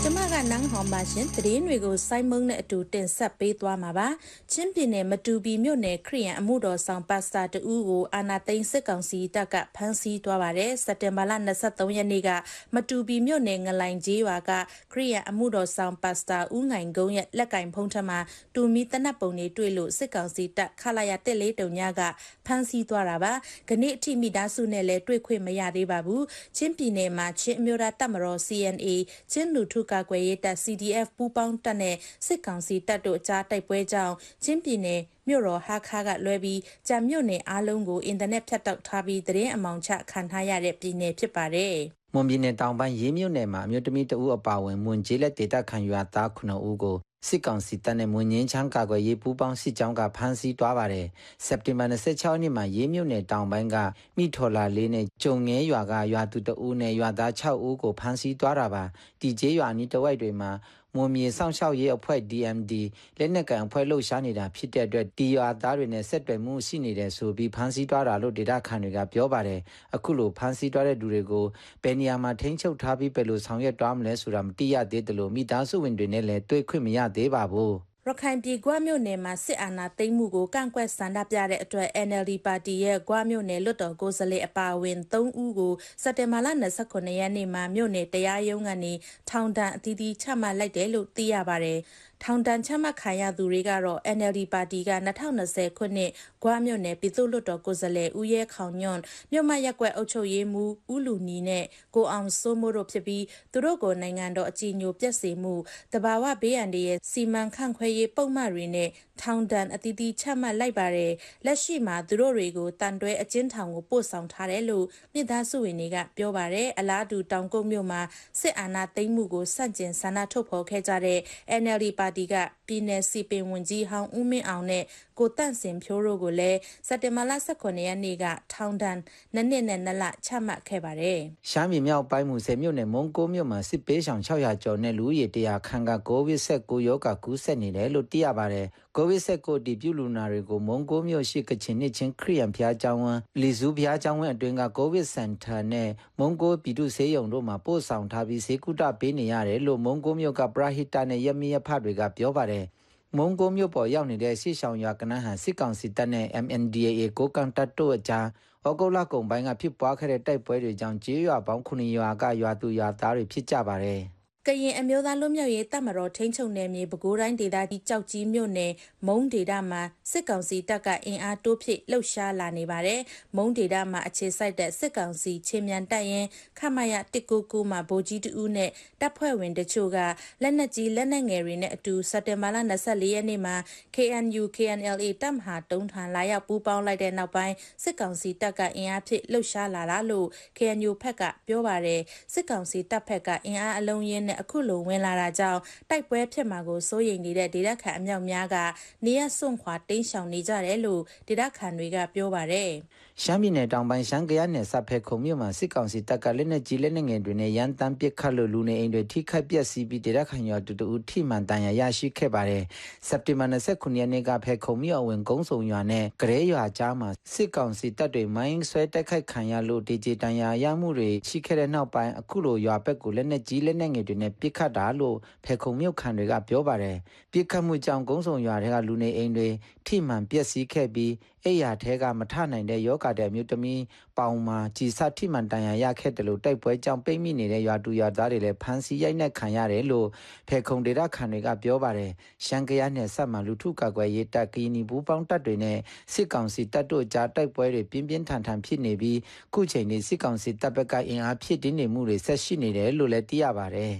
ကျမကနန်းဟောင်ပါရှင်တည်င်းတွေကိုစိုင်းမုံနဲ့အတူတင်ဆက်ပေးသွားမှာပါချင်းပြည်နယ်မတူပီမြို့နယ်ခရီးယန်အမှုတော်ဆောင်ပါစတာတူကိုအာနာသိန်းစစ်ကောင်စီတပ်ကဖမ်းဆီးသွားပါတယ်စက်တင်ဘာလ23ရက်နေ့ကမတူပီမြို့နယ်ငလိုင်ကြီးရွာကခရီးယန်အမှုတော်ဆောင်ပါစတာဦးငိုင်ကုန်းရဲ့လက်ကင်ဖုံးထမှာတူမီတနတ်ပုံတွေတွေ့လို့စစ်ကောင်စီတပ်ခလာရတက်လေးတုံညကဖမ်းဆီးသွားတာပါခဏအထိမိသားစုနဲ့လည်းတွေ့ခွင့်မရသေးပါဘူးချင်းပြည်နယ်မှာချင်းအမျိုးသားတပ်မတော် CNA ချင်းလူထုကာကွယ်ရေးတပ် CDF ပူးပေါင်းတပ်နဲ့ စစ်ကောင်စီတပ်တို့အကြား တိုက်ပွဲကြောင့် ချင်းပြည်နယ် မြို့တော် ဟာခါကလွဲပြီးကြံမြို့နယ်အားလုံးကို အင်တာနက်ဖြတ်တောက်ထားပြီး သတင်းအမောင်ချခံထားရတဲ့ ပြည်နယ်ဖြစ်ပါတယ်။မွန်ပြည်နယ်တောင်ပိုင်း ရေးမြို့နယ်မှာမြို့တမီတအူအပါဝင် မွန်ကျေးလက်ဒေသခံရွာသား9ဦးကို စစ်ကောင်စီတပ်နဲ့မွန်ငင်းချမ်းကာကွယ်ရေးပူးပေါင်းစစ်ကြောင်းကဖမ်းဆီးသွားပါတယ်။စက်တင်ဘာ26ရက်နေ့မှာရေးမြို့နယ်တောင်ပိုင်းကမိထော်လာလေးနဲ့ကျုံငဲရွာကရွာသူတအူးနဲ့ရွာသား6ဦးကိုဖမ်းဆီးသွားတာပါ။တီကျေးရွာနီးတဝိုက်တွေမှာ မွန်မြေစောင့်ရှောက်ရေးအဖွဲ့ DMD လက်နက်ကန်အဖွဲ့လှုပ်ရှားနေတာဖြစ်တဲ့အတွက်တီရွာသားတွေနဲ့ဆက်သွယ်မှုရှိနေတယ်ဆိုပြီးဖမ်းဆီးသွားတာလို့ဒေတာခန်တွေကပြောပါတယ်အခုလိုဖမ်းဆီးသွားတဲ့သူတွေကိုဘယ်နေရာမှာထိန်းချုပ်ထားပြီးဘယ်လိုဆောင်ရွက်သွားမလဲဆိုတာမသိရသေးတယ်လို့မိသားစုဝင်တွေနဲ့လည်းတွေ့ခွင့်မရသေးပါဘူး ရခိုင်ပြည်ကွမြို့နယ်မှာစစ်အာဏာသိမ်းမှုကိုကန့်ကွက်ဆန္ဒပြတဲ့အတွက် NLD ပါတီရဲ့ကွမြို့နယ်လွတ်တော်ကိုယ်စားလှယ်အပါအဝင်3ဦးကိုစက်တင်ဘာလ29ရက်နေ့မှာမြို့နယ်တရားရုံးကနေထောင်ဒဏ်အသီးသီးချမှတ်လိုက်တယ်လို့သိရပါတယ်။ ထောင်ဒဏ်ချမှတ်ခံရသူတွေကတော့ NLD ပါတီက2020ခုနှစ်ဂွားမြို့နယ်ပြည်သူ့လွှတ်တော်ကိုယ်စားလှယ်ဦးရဲခေါင်ညွန့်မြို့မရက်ကွက်အုပ်ချုပ်ရေးမှူးဦးလူနီနဲ့ကိုအောင်စိုးမိုးတို့ဖြစ်ပြီးသူတို့ကိုနိုင်ငံတော်အကြီးအကျယ်ပြက်စီမှုတဘာဝဘေးအန္တရာယ်စီမံခန့်ခွဲရေးပုံမှန်တွေနဲ့ထောင်ဒဏ်အသီးသီးချမှတ်လိုက်ပါတယ်လက်ရှိမှာသူတို့တွေကိုတန်တွဲအကျဉ်းထောင်ကိုပို့ဆောင်ထားတယ်လို့မိသားစုဝင်တွေကပြောပါတယ်အလားတူတောင်ကုန်းမြို့မှာစစ်အာဏာသိမ်းမှုကိုစန့်ကျင်ဆန္ဒထုတ်ဖော်ခဲ့ကြတဲ့ NLD ပါတီက ပြည်내စီပင်ဝန်ကြီးဟောင်း ဦးမင်းအောင်နဲ့ ကိုတန့်စင်ဖြိုးတို့ကိုလည်း စက်တင်ဘာလ18ရက်နေ့က ထောင်ဒဏ်နှစ်နှစ်နဲ့နှစ်လချမှတ်ခဲ့ပါတယ်။ရှမ်းပြည်မြောက်ပိုင်း မူဆယ်မြို့နယ် မုံကိုမြို့မှာ စစ်ပေးဆောင်600ကျော်နဲ့ လူဦးရေ100ခန့်ကကိုဗစ်19 ရောဂါကူးစက်နေတယ်လို့ သိရပါတယ်။ကိုဗစ်19ဒီပြုလူနာတွေကို မုံကိုမြို့ရှိ ကချင်နှစ်ချင်းခရီးယန်ဖျားကျောင်းဝန်း လီဇူဖျားကျောင်းဝန်းအတွင်းကကိုဗစ်စင်တာနဲ့ မုံကိုပြည်သူ့ဆေးရုံတို့မှာ ပို့ဆောင်ထားပြီးဈေးကုတပေးနေရတယ်လို့ မုံကိုမြို့က ပရဟိတနဲ့ရမီရဖတွေကပြောပါတယ်။မုံကိုမြို့ပေါ်ရောက်နေတဲ့ရှေ့ဆောင်ရွာကနန်းဟန်စစ်ကောင်စီတပ်နဲ့ MNDAA ကိုကန်တပ်တို့အကြားဩဂုတ်လကုန်ပိုင်းကဖြစ်ပွားခဲ့တဲ့တိုက်ပွဲတွေကြောင့်ကျေးရွာပေါင်း9ရွာကရွာသူရွာသားတွေဖြစ်ကြပါတယ်။ ကရင်အမျိုးသားလွတ်မြောက်ရေးတပ်မတော်ထိန်းချုပ်နယ်မြေပဲခူးတိုင်းဒေသကြီးကြောက်ကြီးမြို့နယ်မုံဒေတာမှာစစ်ကောင်စီတပ်ကအင်အားတိုးဖြည့်လှုပ်ရှားလာနေပါတယ်။မုံဒေတာမှာအခြေစိုက်တဲ့စစ်ကောင်စီချင်းမြန်တပ်ရင်ခမရ199မှာဗိုလ်ကြီးတူးနဲ့တပ်ဖွဲ့ဝင်တချို့ကလက်နက်ကြီးလက်နက်ငယ်တွေနဲ့အတူစက်တင်ဘာလ24ရက်နေ့မှာ KNU KNLA တပ်မဟာတုံးထန်လာရောက်ပူးပေါင်းလိုက်တဲ့နောက်ပိုင်းစစ်ကောင်စီတပ်ကအင်အားဖြည့်လှုပ်ရှားလာတာလို့ KNU ဖက်ကပြောပါတယ်။စစ်ကောင်စီတပ်ဖက်ကအင်အားအလုံးရင်းနဲ့အခုလိုဝင်လာတာကြောင့်တိုက်ပွဲဖြစ်မှာကိုစိုးရိမ်နေတဲ့ဒေသခံအမြောက်များကနေရစွန့်ခွာတိမ်းရှောင်နေကြတယ်လို့ဒေသခံတွေကပြောပါတယ်။ ရှမ်းပြည်နယ်တောင်ပိုင်းရှမ်းကရနယ်စပ်ဖက်ခုံမြို့မှာစစ်ကောင်စီတပ်ကလက်နက်ကြီးလက်နက်ငယ်တွေနဲ့ရန်တမ်းပစ်ခတ်လို့လူနေအိမ်တွေထိခိုက်ပျက်စီးပြီးဒေသခံရွာတူတူထိမှန်တန်ရာရရှိခဲ့ပါတယ်။စက်တင်ဘာ29ရက်နေ့ကဖက်ခုံမြို့အဝင်ကုန်းစုံရွာနဲ့ဂရဲရွာကြားမှာစစ်ကောင်စီတပ်တွေမိုင်းဆွဲတိုက်ခိုက်ခံရလို့ဒေဂျီတန်ရာရမှုတွေရှိခဲ့တဲ့နောက်ပိုင်းအခုလိုရွာဘက်ကိုလက်နက်ကြီးလက်နက်ငယ်တွေနဲ့ပစ်ခတ်တာလို့ဖက်ခုံမြို့ခံတွေကပြောပါတယ်။ပစ်ခတ်မှုကြောင့်ကုန်းစုံရွာတွေကလူနေအိမ်တွေထိမှန်ပျက်စီးခဲ့ပြီးအိယာထဲကမထနိုင်တဲ့ယောဂတဲ့အမျိုးသမီးပေါင်မှာကြည်စထိမှန်တန်ရာရခဲ့တယ်လို့တိုက်ပွဲကြောင့်ပိတ်မိနေတဲ့ရွာတူရွာသားတွေလည်းဖမ်းဆီးရိုက်နှက်ခံရတယ်လို့ဖေခုံဒေတာခံတွေကပြောပါတယ်ရှမ်းကရနဲ့ဆက်မှလူထုကာကွယ်ရေးတပ်ကီနီဘူးပေါင်းတပ်တွေနဲ့စစ်ကောင်စီတပ်တို့ကြားတိုက်ပွဲတွေပြင်းပြင်းထန်ထန်ဖြစ်နေပြီးခုချိန်นี้စစ်ကောင်စီတပ်ဘက်ကအင်အားဖြစ်တင်းနေမှုတွေဆက်ရှိနေတယ်လို့လည်းသိရပါတယ်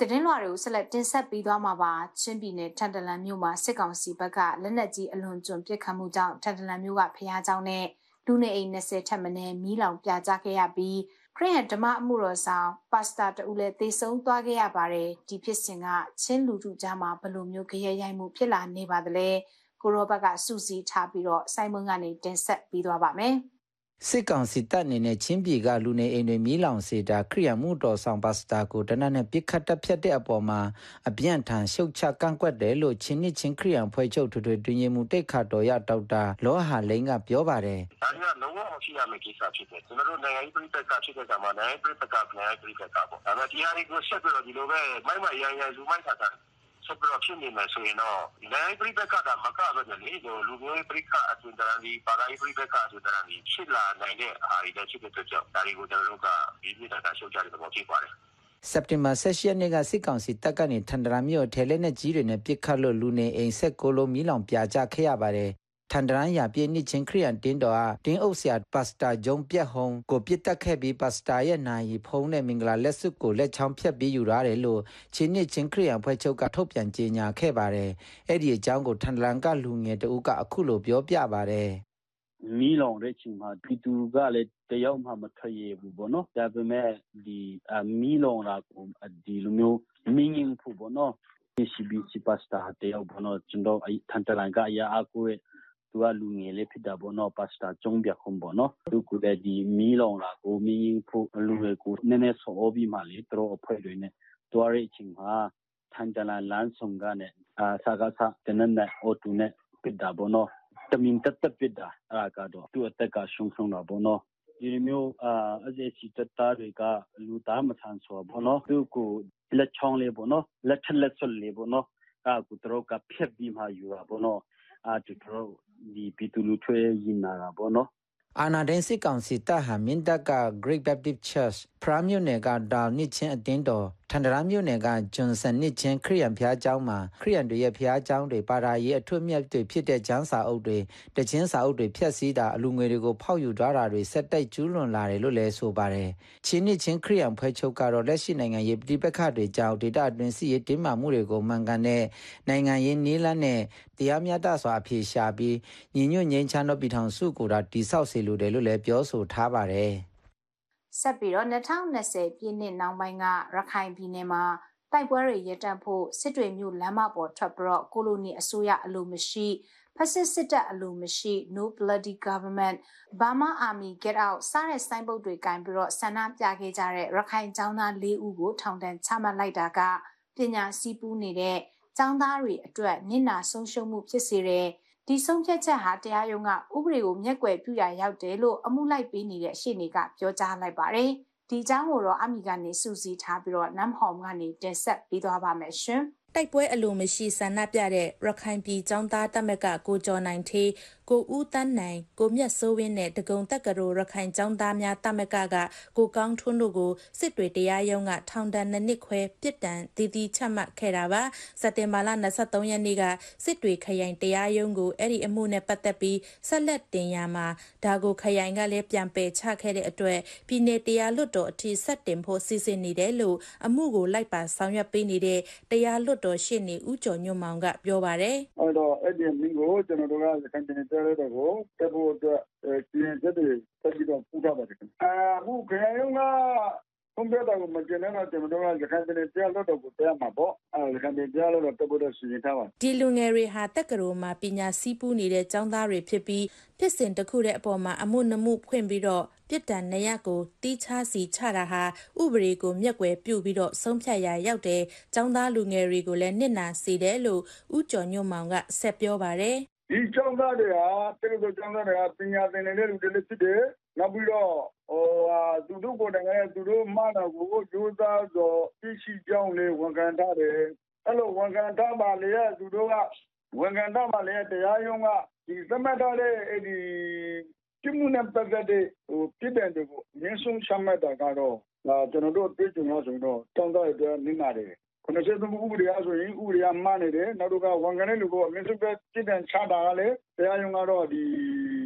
သတင်းလွှာတွေကိုဆက်လက်တင်ဆက်ပေးသွားမှာပါချင်းပြည်နယ်ထန်တလန်မြို့မှာစစ်ကောင်စီဘက်ကလက်နက်ကြီးအလွန်ကျွံပစ်ခတ်မှုကြောင့်ထန်တလန်မြို့ကဖျားကြောင်းနဲ့လူနေအိမ်20ထပ်မင်းမီးလောင်ပြကြခဲ့ရပြီးခရစ်ယာန်ဓမ္မအမှုတော်ဆောင်ပါစတာတူလည်းသေဆုံးသွားခဲ့ရပါတယ်ဒီဖြစ်စဉ်ကချင်းလူထုကြားမှာဘယ်လိုမျိုးကြရရိုက်မှုဖြစ်လာနေပါသလဲကိုရောဘတ်ကစူးစီးထားပြီးတော့စိုင်းမွန်းကနေတင်ဆက်ပေးသွားပါမယ်။ စစ်ကောင်စီတပ်အနေနဲ့ချင်းပြည်ကလူနေအိမ်တွေမီးလောင်စေတာခရိယမှုတော်ဆောင်ပါစတာကိုတနက်နဲ့ပြစ်ခတ်တက်ဖြတ်တဲ့အပေါ်မှာအပြန့်ထန်ရှုတ်ချကန့်ကွက်တယ်လို့ချင်းနစ်ချင်းခရိယံဖွဲ့ချုပ်ထွေထွေတွင်ရင်မှုတိတ်ခါတော်ရဒေါက်တာလောဟာလိန်ကပြောပါတယ်။ဒါကလုံးဝမရှိရမယ့်ကိစ္စဖြစ်တယ်။ကျွန်တော်တို့နိုင်ငံရေးပြည်ပကဖြစ်တဲ့ကမှာနိုင်ငံရေးပြည်ပကနိုင်ငံရေးပြည်ပကပေါ့။ဒါပေမဲ့ဒီဟာတွေကိုဆက်ပြီးတော့ဒီလိုပဲမိုက်မိုက်ရန်ရန်လူမိုက်တာတာ ဆက်ပြီးတော့ဖြစ်နေမယ်ဆိုရင်တော့နိုင်ငံပြည်ပကတာမကဘဲနဲ့လေလူမျိုးပြည်ကအသွင်တန်းဒီပါရာပြည်ပကအသွင်တန်းဒီဖြစ်လာနိုင်တဲ့အားတွေဖြစ်တဲ့အတွက်ကြောင့်ဒါတွေကိုကျွန်တော်တို့ကဒီပြည်တာရှုပ်ကြတဲ့သဘောဖြစ်ပါတယ်စက်တင်ဘာ16ရက်နေ့ကစစ်ကောင်စီတပ်ကနေထန်ဒရာမြို့ထဲလက်နဲ့ကြီးတွေနဲ့ပစ်ခတ်လို့လူနေအိမ်ဆက်ကိုလုံးမီးလောင်ပြာကျခဲ့ရပါတယ် ထန်ဒရန်ရပြည့်နှစ်ချင်းခရီးယန်တင်းတော်ဟာတင်းအုပ်ဆရာပါစတာဂျုံပြက်ဟုံကိုပြစ်တက်ခဲ့ပြီးပါစတာရဲ့နိုင်ဖုံးနဲ့မင်္ဂလာလက်စွပ်ကိုလက်ချောင်းဖြတ်ပြီးယူရတယ်လို့ချင်းနှစ်ချင်းခရီးယန်ဖွဲ့ချုပ်ကထုတ်ပြန်ကြေညာခဲ့ပါတယ်အဲ့ဒီအကြောင်းကိုထန်ဒရန်ကလူငယ်တဦးကအခုလိုပြောပြပါတယ်မီးလောင်တဲ့ချိန်မှာပြည်သူကလည်းတယောက်မှမထွက်ရဘူးပေါ့နော်ဒါပေမဲ့ဒီမီးလောင်တာကိုဒီလိုမျိုးမင်းရင်ဖို့ပေါ့နော် CBC pasta တယောက်ပေါ့နော်ကျွန်တော်အထန်တလန်ကအရာအကိုရဲ့ သူကလူငယ်လေးဖြစ်တာပေါ့နော် ပါစတာကျုံးပြခုံပေါ့နော်သူကလည်းဒီမီးလောင်လာကိုမီးဖို့လူတွေကိုနည်းနည်းဆောပြီးမှလေသူတို့အဖွဲ့တွေနဲ့တွားတဲ့အချိန်မှာထန်တလန်လမ်းဆောင်ကနေအာစာကစားတနနဲ့အော်တူနဲ့ပြတာပေါ့နော်တမင်တက်တက်ပြတာအဲ့ကတော့သူ့အသက်ကရှုံရှုံတာပေါ့နော်ဒီမျိုးအာအစီစီတတာတွေကလူသားမဆန်ဆိုဘောနော်သူကိုလက်ချောင်းလေးပေါ့နော်လက်ထလက်ဆွလေးပေါ့နော်အာကိုတော့ကဖြက်ပြီးမှယူတာပေါ့နော် အာသူတို့ဒီပီတူလူထွေးရင်နာတာပေါ့နော်အာနာဒန်စစ်ကောင်စီတပ်ဟာမင်းတပ်က Great Baptist Church ဖ ရာမြို့နယ်ကဒေါင်နစ်ချင်းအတင်းတော်ထန်တရာမြို့နယ်ကဂျွန်ဆန်နစ်ချင်းခရီးယန်ဖျားကျောင်းမှာခရီးယန်တွေရဲ့ဖျားကျောင်းတွေပါရာရေးအထွတ်မြတ်တွေဖြစ်တဲ့ကျမ်းစာအုပ်တွေတချင်းစာအုပ်တွေဖျက်ဆီးတာအလူငွေတွေကိုဖောက်ယူထားတာတွေဆက်တိုက်ကျူးလွန်လာတယ်လို့လည်းဆိုပါတယ်။ချင်းနစ်ချင်းခရီးယန်ဖွဲ့ချုပ်ကတော့လက်ရှိနိုင်ငံရေးပဋိပက္ခတွေကြောင့်ဒေတာတွင်စီရေးတင်းမာမှုတွေကိုမှန်ကန်တဲ့နိုင်ငံရေးနည်းလမ်းနဲ့တရားမျှတစွာအဖြေရှာပြီးညီညွတ်ငြိမ်းချမ်းသောပြည်ထောင်စုကိုယ်တော်တည်ဆောက်စေလိုတယ်လို့လည်းပြောဆိုထားပါတယ်။ ဆက်ပြီးတော့2020ပြည့်နှစ်နောက်ပိုင်းကရခိုင်ပြည်နယ်မှာတိုက်ပွဲတွေရပ်တန့်ဖို့စစ်တွေမျိုးလမ်းမပေါ်ထွက်ပြီးတော့ကိုလိုနီအစိုးရအလိုမရှိဖက်စစ်စစ်တပ်အလိုမရှိ no bloody government Burma army get out စတဲ့စိုင်းပုတ်တွေကင်ပြီးတော့ဆန္ဒပြခဲ့ကြတဲ့ရခိုင်ចောင်းသား၄ဦးကိုထောင်ဒဏ်ချမှတ်လိုက်တာကပညာစီးပူးနေတဲ့ចောင်းသားတွေအတွက်နစ်နာဆုံးရှုံးမှုဖြစ်စေတဲ့ ဒီဆုံးဖြတ်ချက်ဟာတရားရုံးကဥပဒေကိုမျက်ကွယ်ပြုရာရောက်တယ်လို့အမှုလိုက်ပေးနေတဲ့ရှေ့နေကပြောကြားလိုက်ပါတယ်။ဒီအကြောင်းကိုတော့အမိကနေစူးစီးထားပြီးတော့နမ်ဟောမ်ကနေတင်ဆက်ပေးသွားပါမယ်ရှင်။တိုက်ပွဲအလိုမရှိဆန္ဒပြတဲ့ရခိုင်ပြည်ចောင်းသားတပ်မကကိုကျော်နိုင်သေး ကိုဦးတန်းနိုင်ကိုမြတ်စိုးဝင်းနဲ့တကုံတက်ကရိုရခိုင်ចောင်းသားများတပ်မကကကိုကောင်းထွန်းတို့ကိုစစ်တွေတရားရုံးကထောင်ဒဏ်နှစ်နှစ်ခွဲပြစ်ဒဏ်တည်တည်ချမှတ်ခဲ့တာပါစက်တင်ဘာလ23ရက်နေ့ကစစ်တွေခရိုင်တရားရုံးကိုအဲ့ဒီအမှုနဲ့ပတ်သက်ပြီးဆက်လက်တင်ရမှာဒါကိုခရိုင်ကလည်းပြန်ပယ်ချခဲ့တဲ့အတွက်ပြည်내တရားလွတ်တော်အထိဆက်တင်ဖို့စီစဉ်နေတယ်လို့အမှုကိုလိုက်ပါဆောင်ရွက်ပေးနေတဲ့တရားလွတ်တော်ရှေ့နေဦးကျော်ညွန့်မောင်ကပြောပါတယ်အဲ့တော့အဲ့ဒီမင်းကိုကျွန်တော်တို့ကစကန်တင်တဲ့တဲ့ကို တက်ဖို့အတွက်ပြင်ချက်တွေတက်ပြီးတော့ပူထားပါတယ် အခု ခရယုံကကွန်ပျူတာကို မကျင်တော့ ကျွန်တော်တို့က ရခိုင်ပြည်တရားလို့တော့တရားမှာပေါ့အဲရခိုင်ပြည်တရားလို့တော့တက်ဖို့တော့ စီစဉ်ထားပါဒီလူငယ်တွေဟာ တက်ကရိုမှာ ပညာစည်းပူးနေတဲ့ចောင်းသားတွေဖြစ်ပြီး ဖြစ်စဉ်တစ်ခုတဲ့အပေါ်မှာ အမှုနှမှုဖွင့်ပြီးတော့ ပြစ်ဒဏ် ၂ ရပ်ကိုတီးခြားစီချတာဟာ ဥပဒေကို မျက်ကွယ်ပြုပြီးတော့ ဆုံးဖြတ်ရာရောက်တဲ့ចောင်းသားလူငယ်တွေကိုလည်း နစ်နာစေတယ်လို့ ဦးကျော်ညွန့်မောင်က ဆက်ပြောပါတယ် ဒီကျောင်းသားတွေဟာ တကယ်လို့ကျောင်းသားတွေကပညာသင်နေတဲ့လူတွေလည်းဖြစ်တယ် နောက်ပြီးတော့ဟိုဟာသူတို့ကိုယ်တိုင်က သူတို့မှတာကို ကြိုးစားတော့သိရှိကြောင်းလေးဝန်ခံထားတယ် အဲ့လို ဝန်ခံထားပါလေသူတို့က ဝန်ခံထားပါလေတရားရုံးကဒီသမတ်ထားတဲ့အဲ့ဒီပြမှုနဲ့ ပတ်သက်တဲ့ဟိုပြည်တယ်တွေကိုရင်းဆုံး ချမှတ်တာကတော့ ကျွန်တော်တို့တွေ့ကြုံရဆိုတော့တောင်းတရတဲ့နင်းနာတယ် ခုနဆက်မှုဥပဒေအဆိုရင် ဥပဒေအမှန်နေတယ် နောက်တော့ကဝန်ခံတဲ့လူကအမြင့်ဆုံးပဲပြည်တယ်ချတာကလည်း တရားရုံးကတော့ ဒီအဲ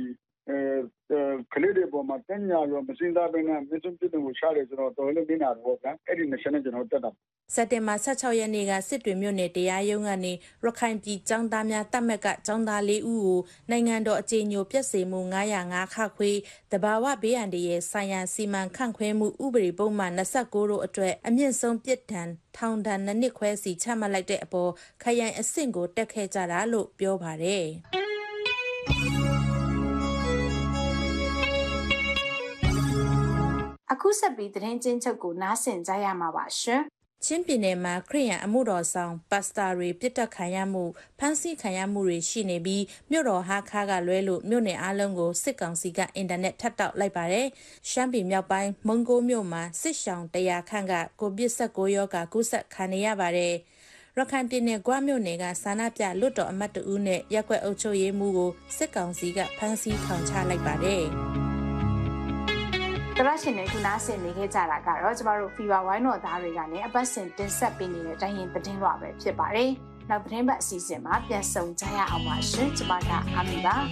ကလေးတွေပေါ်မှာတညာရောမစင်သားဘဲနဲ့မစုံပြတဲ့ကိုရှားတယ်ဆိုတော့တော်လည်းမင်းတာတော့ဗျာအဲ့ဒီနရှင်နဲ့ကျွန်တော်တက်တာစက်တင်ဘာ16ရက်နေ့ကစစ်တွေမြို့နယ်တရားရုံးကနေရခိုင်ပြည်ចောင်းသားများတပ်မက်ကចောင်းသား၄ဦးကိုနိုင်ငံတော်အကြေညိုပြည့်စုံမှု905ခခွေတဘာဝဘေးအန္တရာယ်ဆိုင်ရာစီမံခန့်ခွဲမှုဥပဒေပုံမှန်29တို့အတွက်အမြင့်ဆုံးပြစ်ဒဏ်ထောင်ဒဏ်နှစ်နှစ်ခွဲစီချမှတ်လိုက်တဲ့အပေါ်ခရိုင်အဆင့်ကိုတက်ခဲ့ကြတာလို့ပြောပါတယ် အခုဆက်ပြီးသတင်းချင်းချုပ်ကိုနားဆင်ကြရမှာပါရှင်ချင်းပြည်နယ်မှာခရီးရန်အမှုတော်ဆောင်ပါစတာတွေပြစ်တက်ခံရမှုဖမ်းဆီးခံရမှုတွေရှိနေပြီးမြို့တော်ဟာခါကလွဲလို့မြို့နယ်အလုံးကိုစစ်ကောင်စီကအင်တာနက်ထပ်တောက်လိုက်ပါတယ်။ရှမ်းပြည်မြောက်ပိုင်းမုံကိုမြို့မှာစစ်ရှောင်းတရာခန့်ကကိုပစ်ဆက်ကိုရောဂါကူးစက်ခံနေရပါတယ်။ရခိုင်ပြည်နယ်ကွာမြို့နယ်ကစာနာပြလွတ်တော်အမတ်တူဦးနဲ့ရက်ွက်အုပ်ချုပ်ရေးမှုကိုစစ်ကောင်စီကဖမ်းဆီးထောင်ချလိုက်ပါတယ်။ တရရှင်တွေခုနားဆင်နေခဲ့ကြတာကတော့ကျမတို့ Fever ဝိုင်းတော်သားတွေကနေအပတ်စဉ်တင်ဆက်ပေးနေတဲ့တိုင်းရင်သတင်းလွှာပဲဖြစ်ပါတယ်။နောက်သတင်းပတ်အစီအစဉ်မှာပြန်ဆုံကြရအောင်ပါရှင်။ကျမကအာမီပါ။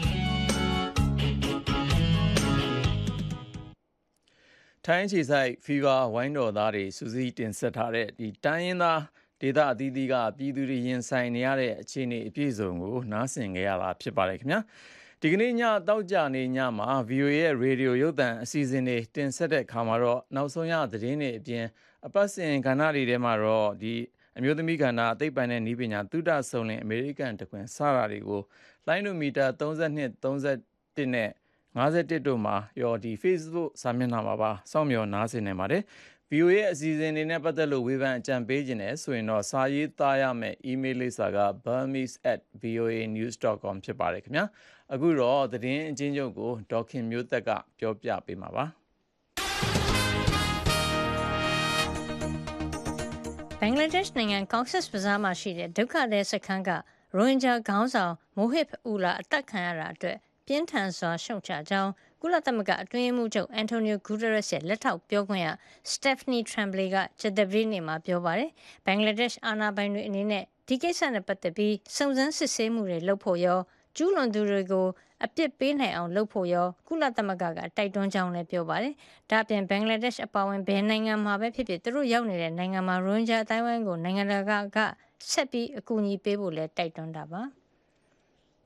ထိုင်းခြေဆိုင် Fever ဝိုင်းတော်သားတွေစူးစီးတင်ဆက်ထားတဲ့ဒီတိုင်းရင်းသားဒေသအသီးသီးကပြည်သူတွေရင်ဆိုင်နေရတဲ့အခြေအနေအပြည့်စုံကိုနားဆင်ကြရတာဖြစ်ပါတယ်ခင်ဗျာ။ ဒီကနေ့ညတောက်ကြနေညမှာ VOA ရဲ့ရေဒီယိုရုပ်သံအစီအစဉ်တွေတင်ဆက်တဲ့အခါမှာတော့နောက်ဆုံးရသတင်းတွေအပြင်အပတ်စဉ်ကဏ္ဍတွေထဲမှာတော့ဒီအမျိုးသမီးကဏ္ဍအသိပ္ပံနဲ့နည်းပညာသုတဆုံလင်အမေရိကန်တကွင်စတာတွေကိုလိုင်းနိုမီတာ32 31နဲ့51တို့မှာရောဒီ Facebook စာမျက်နှာမှာပါစောင့်မျှော်နားဆင်နေပါတယ် VOA ရဲ့အစီအစဉ်တွေနဲ့ပတ်သက်လို့ဝေဖန်အကြံပေးခြင်းနဲ့ဆိုရင်တော့စာရေးသားရမယ့် email လိပ်စာက burmese@voanews.com ဖြစ်ပါတယ်ခင်ဗျာ အခုတော့သတင်းအချင်းချုပ်ကိုဒေါခင်မျိုးသက်ကပြောပြပေးမှာပါဘင်္ဂလားဒေ့ရှ်နိုင်ငံကောက်ဆစ်ဘဇားမှာရှိတဲ့ဒုက္ခသည်စခန်းကရိုဟင်ဂျာခေါင်းဆောင်မိုဟစ်အူလာအသက်ခံရတာအတွက်ပြင်းထန်စွာရှုတ်ချကြောင်းကုလသမဂ္ဂအတွင်းရေးမှူးချုပ်အန်တိုနီယိုဂူတရက်ရဲ့လက်ထောက်ပြောခွင့်ရစတက်ဖနီထရမ်ဘလီကဂျဒဗရီနေမှာပြောပါတယ်။ဘင်္ဂလားဒေ့ရှ်အာဏာပိုင်တွေအနေနဲ့ဒီကိစ္စနဲ့ပတ်သက်ပြီးစုံစမ်းစစ်ဆေးမှုတွေလုပ်ဖို့ရော ကျူးလွန်သူတွေကိုအပြစ်ပေးနိုင်အောင်လုပ်ဖို့ရောကုလသမဂ္ဂကတိုက်တွန်းကြောင်းလည်းပြောပါတယ်။ဒါ့အပြင်ဘင်္ဂလားဒေ့ရှ်အပါအဝင်ဘယ်နိုင်ငံမှာပဲဖြစ်ဖြစ်သူတို့ရောက်နေတဲ့နိုင်ငံမှာရိုဟင်ဂျာအတိုင်းဝိုင်းကိုနိုင်ငံတကာကဆက်ပြီးအကူအညီပေးဖို့လည်းတိုက်တွန်းတာပါ။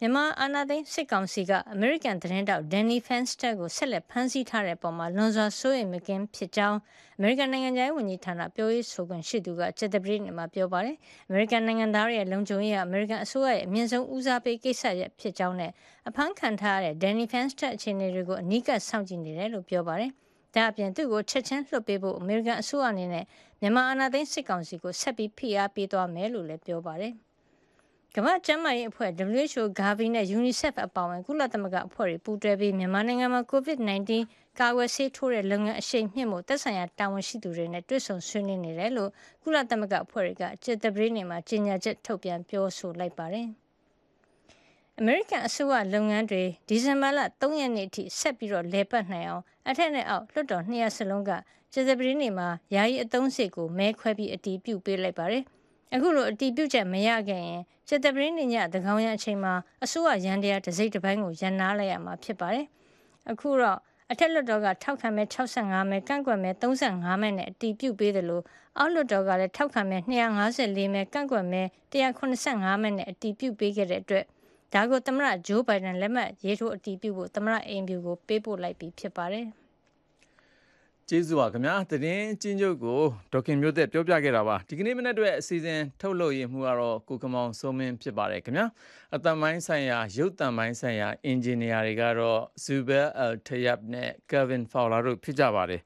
မြန်မာအာဏာသိမ်းစစ်ကောင်စီကအမေရိကန်သတင်းတောက်ဒန်နီဖန်စတာကိုဆက်လက်ဖမ်းဆီးထားတဲ့ပုံမှာလွန်စွာစိုးရိမ်မကင်းဖြစ်ကြောင်းအမေရိကန်နိုင်ငံသားဝန်ကြီးဌာနပြောရေးဆိုခွင့်ရှိသူကချက်တပရိနေမှာပြောပါတယ်။အမေရိကန်နိုင်ငံသားရဲ့လုံခြုံရေးကအမေရိကန်အစိုးရရဲ့အမြင့်ဆုံးဦးစားပေးကိစ္စရပ်ဖြစ်ကြောင်းနဲ့အဖမ်းခံထားရတဲ့ဒန်နီဖန်စတာအခြေအနေတွေကိုအနီးကပ်စောင့်ကြည့်နေတယ်လို့ပြောပါတယ်။ဒါအပြင်သူ့ကိုချက်ချင်းလွှတ်ပေးဖို့အမေရိကန်အစိုးရအနေနဲ့မြန်မာအာဏာသိမ်းစစ်ကောင်စီကိုဆက်ပြီးဖိအားပေးသွားမယ်လို့လည်းပြောပါတယ်။ ကမ္ဘာ့ကျန်းမာရေးအဖွဲ့ WHO ဂါဗီနဲ့ UNICEF အပါအဝင် ကုလသမဂ္ဂအဖွဲ့တွေပူးတွဲပြီး မြန်မာနိုင်ငံမှာ COVID-19 ကာကွယ်ဆေးထိုးတဲ့လုပ်ငန်းအရှိန်မြင့်မှုသက်ဆိုင်ရာတာဝန်ရှိသူတွေနဲ့တွေ့ဆုံဆွေးနွေးနေတယ်လို့ကုလသမဂ္ဂအဖွဲ့တွေကကြေတပရိနေမှာကြေညာချက်ထုတ်ပြန်ပြောဆိုလိုက်ပါတယ်။ American အစိုးရလုပ်ငန်းတွေဒီဇင်ဘာလ3ရက်နေ့အထိဆက်ပြီးတော့လဲပတ်နိုင်အောင်အထက်နဲ့အောက်လွှတ်တော်နှစ်ရပ်စလုံးကကြေတပရိနေမှာယာယီအသုံးစရိတ်ကိုမဲခွဲပြီးအတည်ပြုပေးလိုက်ပါတယ်။ အခုလိုအတီးပြုတ်ချက်မရခဲ့ရင်စစ်တပရင်းညတကောင်ရအချိန်မှာအစိုးရရန်တရားတစိမ့်တစ်ပိုင်းကိုရန်နာလိုက်ရမှာဖြစ်ပါတယ်။အခုတော့အထက်လွှတ်တော်ကထောက်ခံမဲ့65မဲကန့်ကွက်မဲ့35မဲနဲ့အတီးပြုတ်ပေးတယ်လို့အောက်လွှတ်တော်ကလည်းထောက်ခံမဲ့254မဲကန့်ကွက်မဲ့185မဲနဲ့အတီးပြုတ်ပေးခဲ့တဲ့အတွက်ဒါကိုသမရဂျိုးဘိုင်ဒန်လက်မှတ်ရေးထိုးအတီးပြုတ်ဖို့သမရအိမ်ဖြူကိုပေးပို့လိုက်ပြီးဖြစ်ပါတယ်။ ကျေးဇူးပါခင်ဗျာသတင်းချင်းချုပ်ကိုဒေါက်ခင်မျိုးသက်ပြောပြခဲ့တာပါဒီကနေ့မနေ့အတွက်အစီအစဉ်ထုတ်လုပ်ရမှုကတော့ကိုကမောင်စိုးမင်းဖြစ်ပါတယ်ခင်ဗျာအတမိုင်းဆိုင်ရာရုပ်တံမိုင်းဆိုင်ရာအင်ဂျင်နီယာတွေကတော့ Zubel Al Tayyab နဲ့ Kevin Fowler တို့ဖြစ်ကြပါတယ်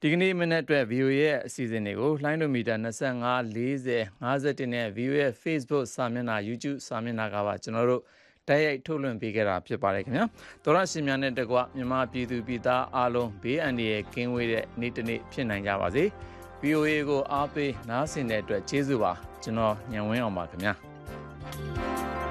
ဒီကနေ့မနေ့အတွက် VO ရဲ့အစီအစဉ်တွေကိုလိုင်းဒိုမီတာ25 40 51နဲ့ VO ရဲ့ Facebook စာမျက်နှာ YouTube စာမျက်နှာကပါကျွန်တော်တို့ တိုက်ရိုက်ထုတ်လွှင့်ပေးခဲ့တာဖြစ်ပါတယ်ခင်ဗျာသောရရှင်များနဲ့တကွမြမပြည်သူပြည်သားအားလုံးဘေးအန္တရာယ်ကင်းဝေးတဲ့နေ့တစ်နေ့ဖြစ်နိုင်ကြပါစေ VOA ကိုအားပေးနားဆင်တဲ့အတွက်ကျေးဇူးပါကျွန်တော်ညံဝင်းအောင်ပါခင်ဗျာ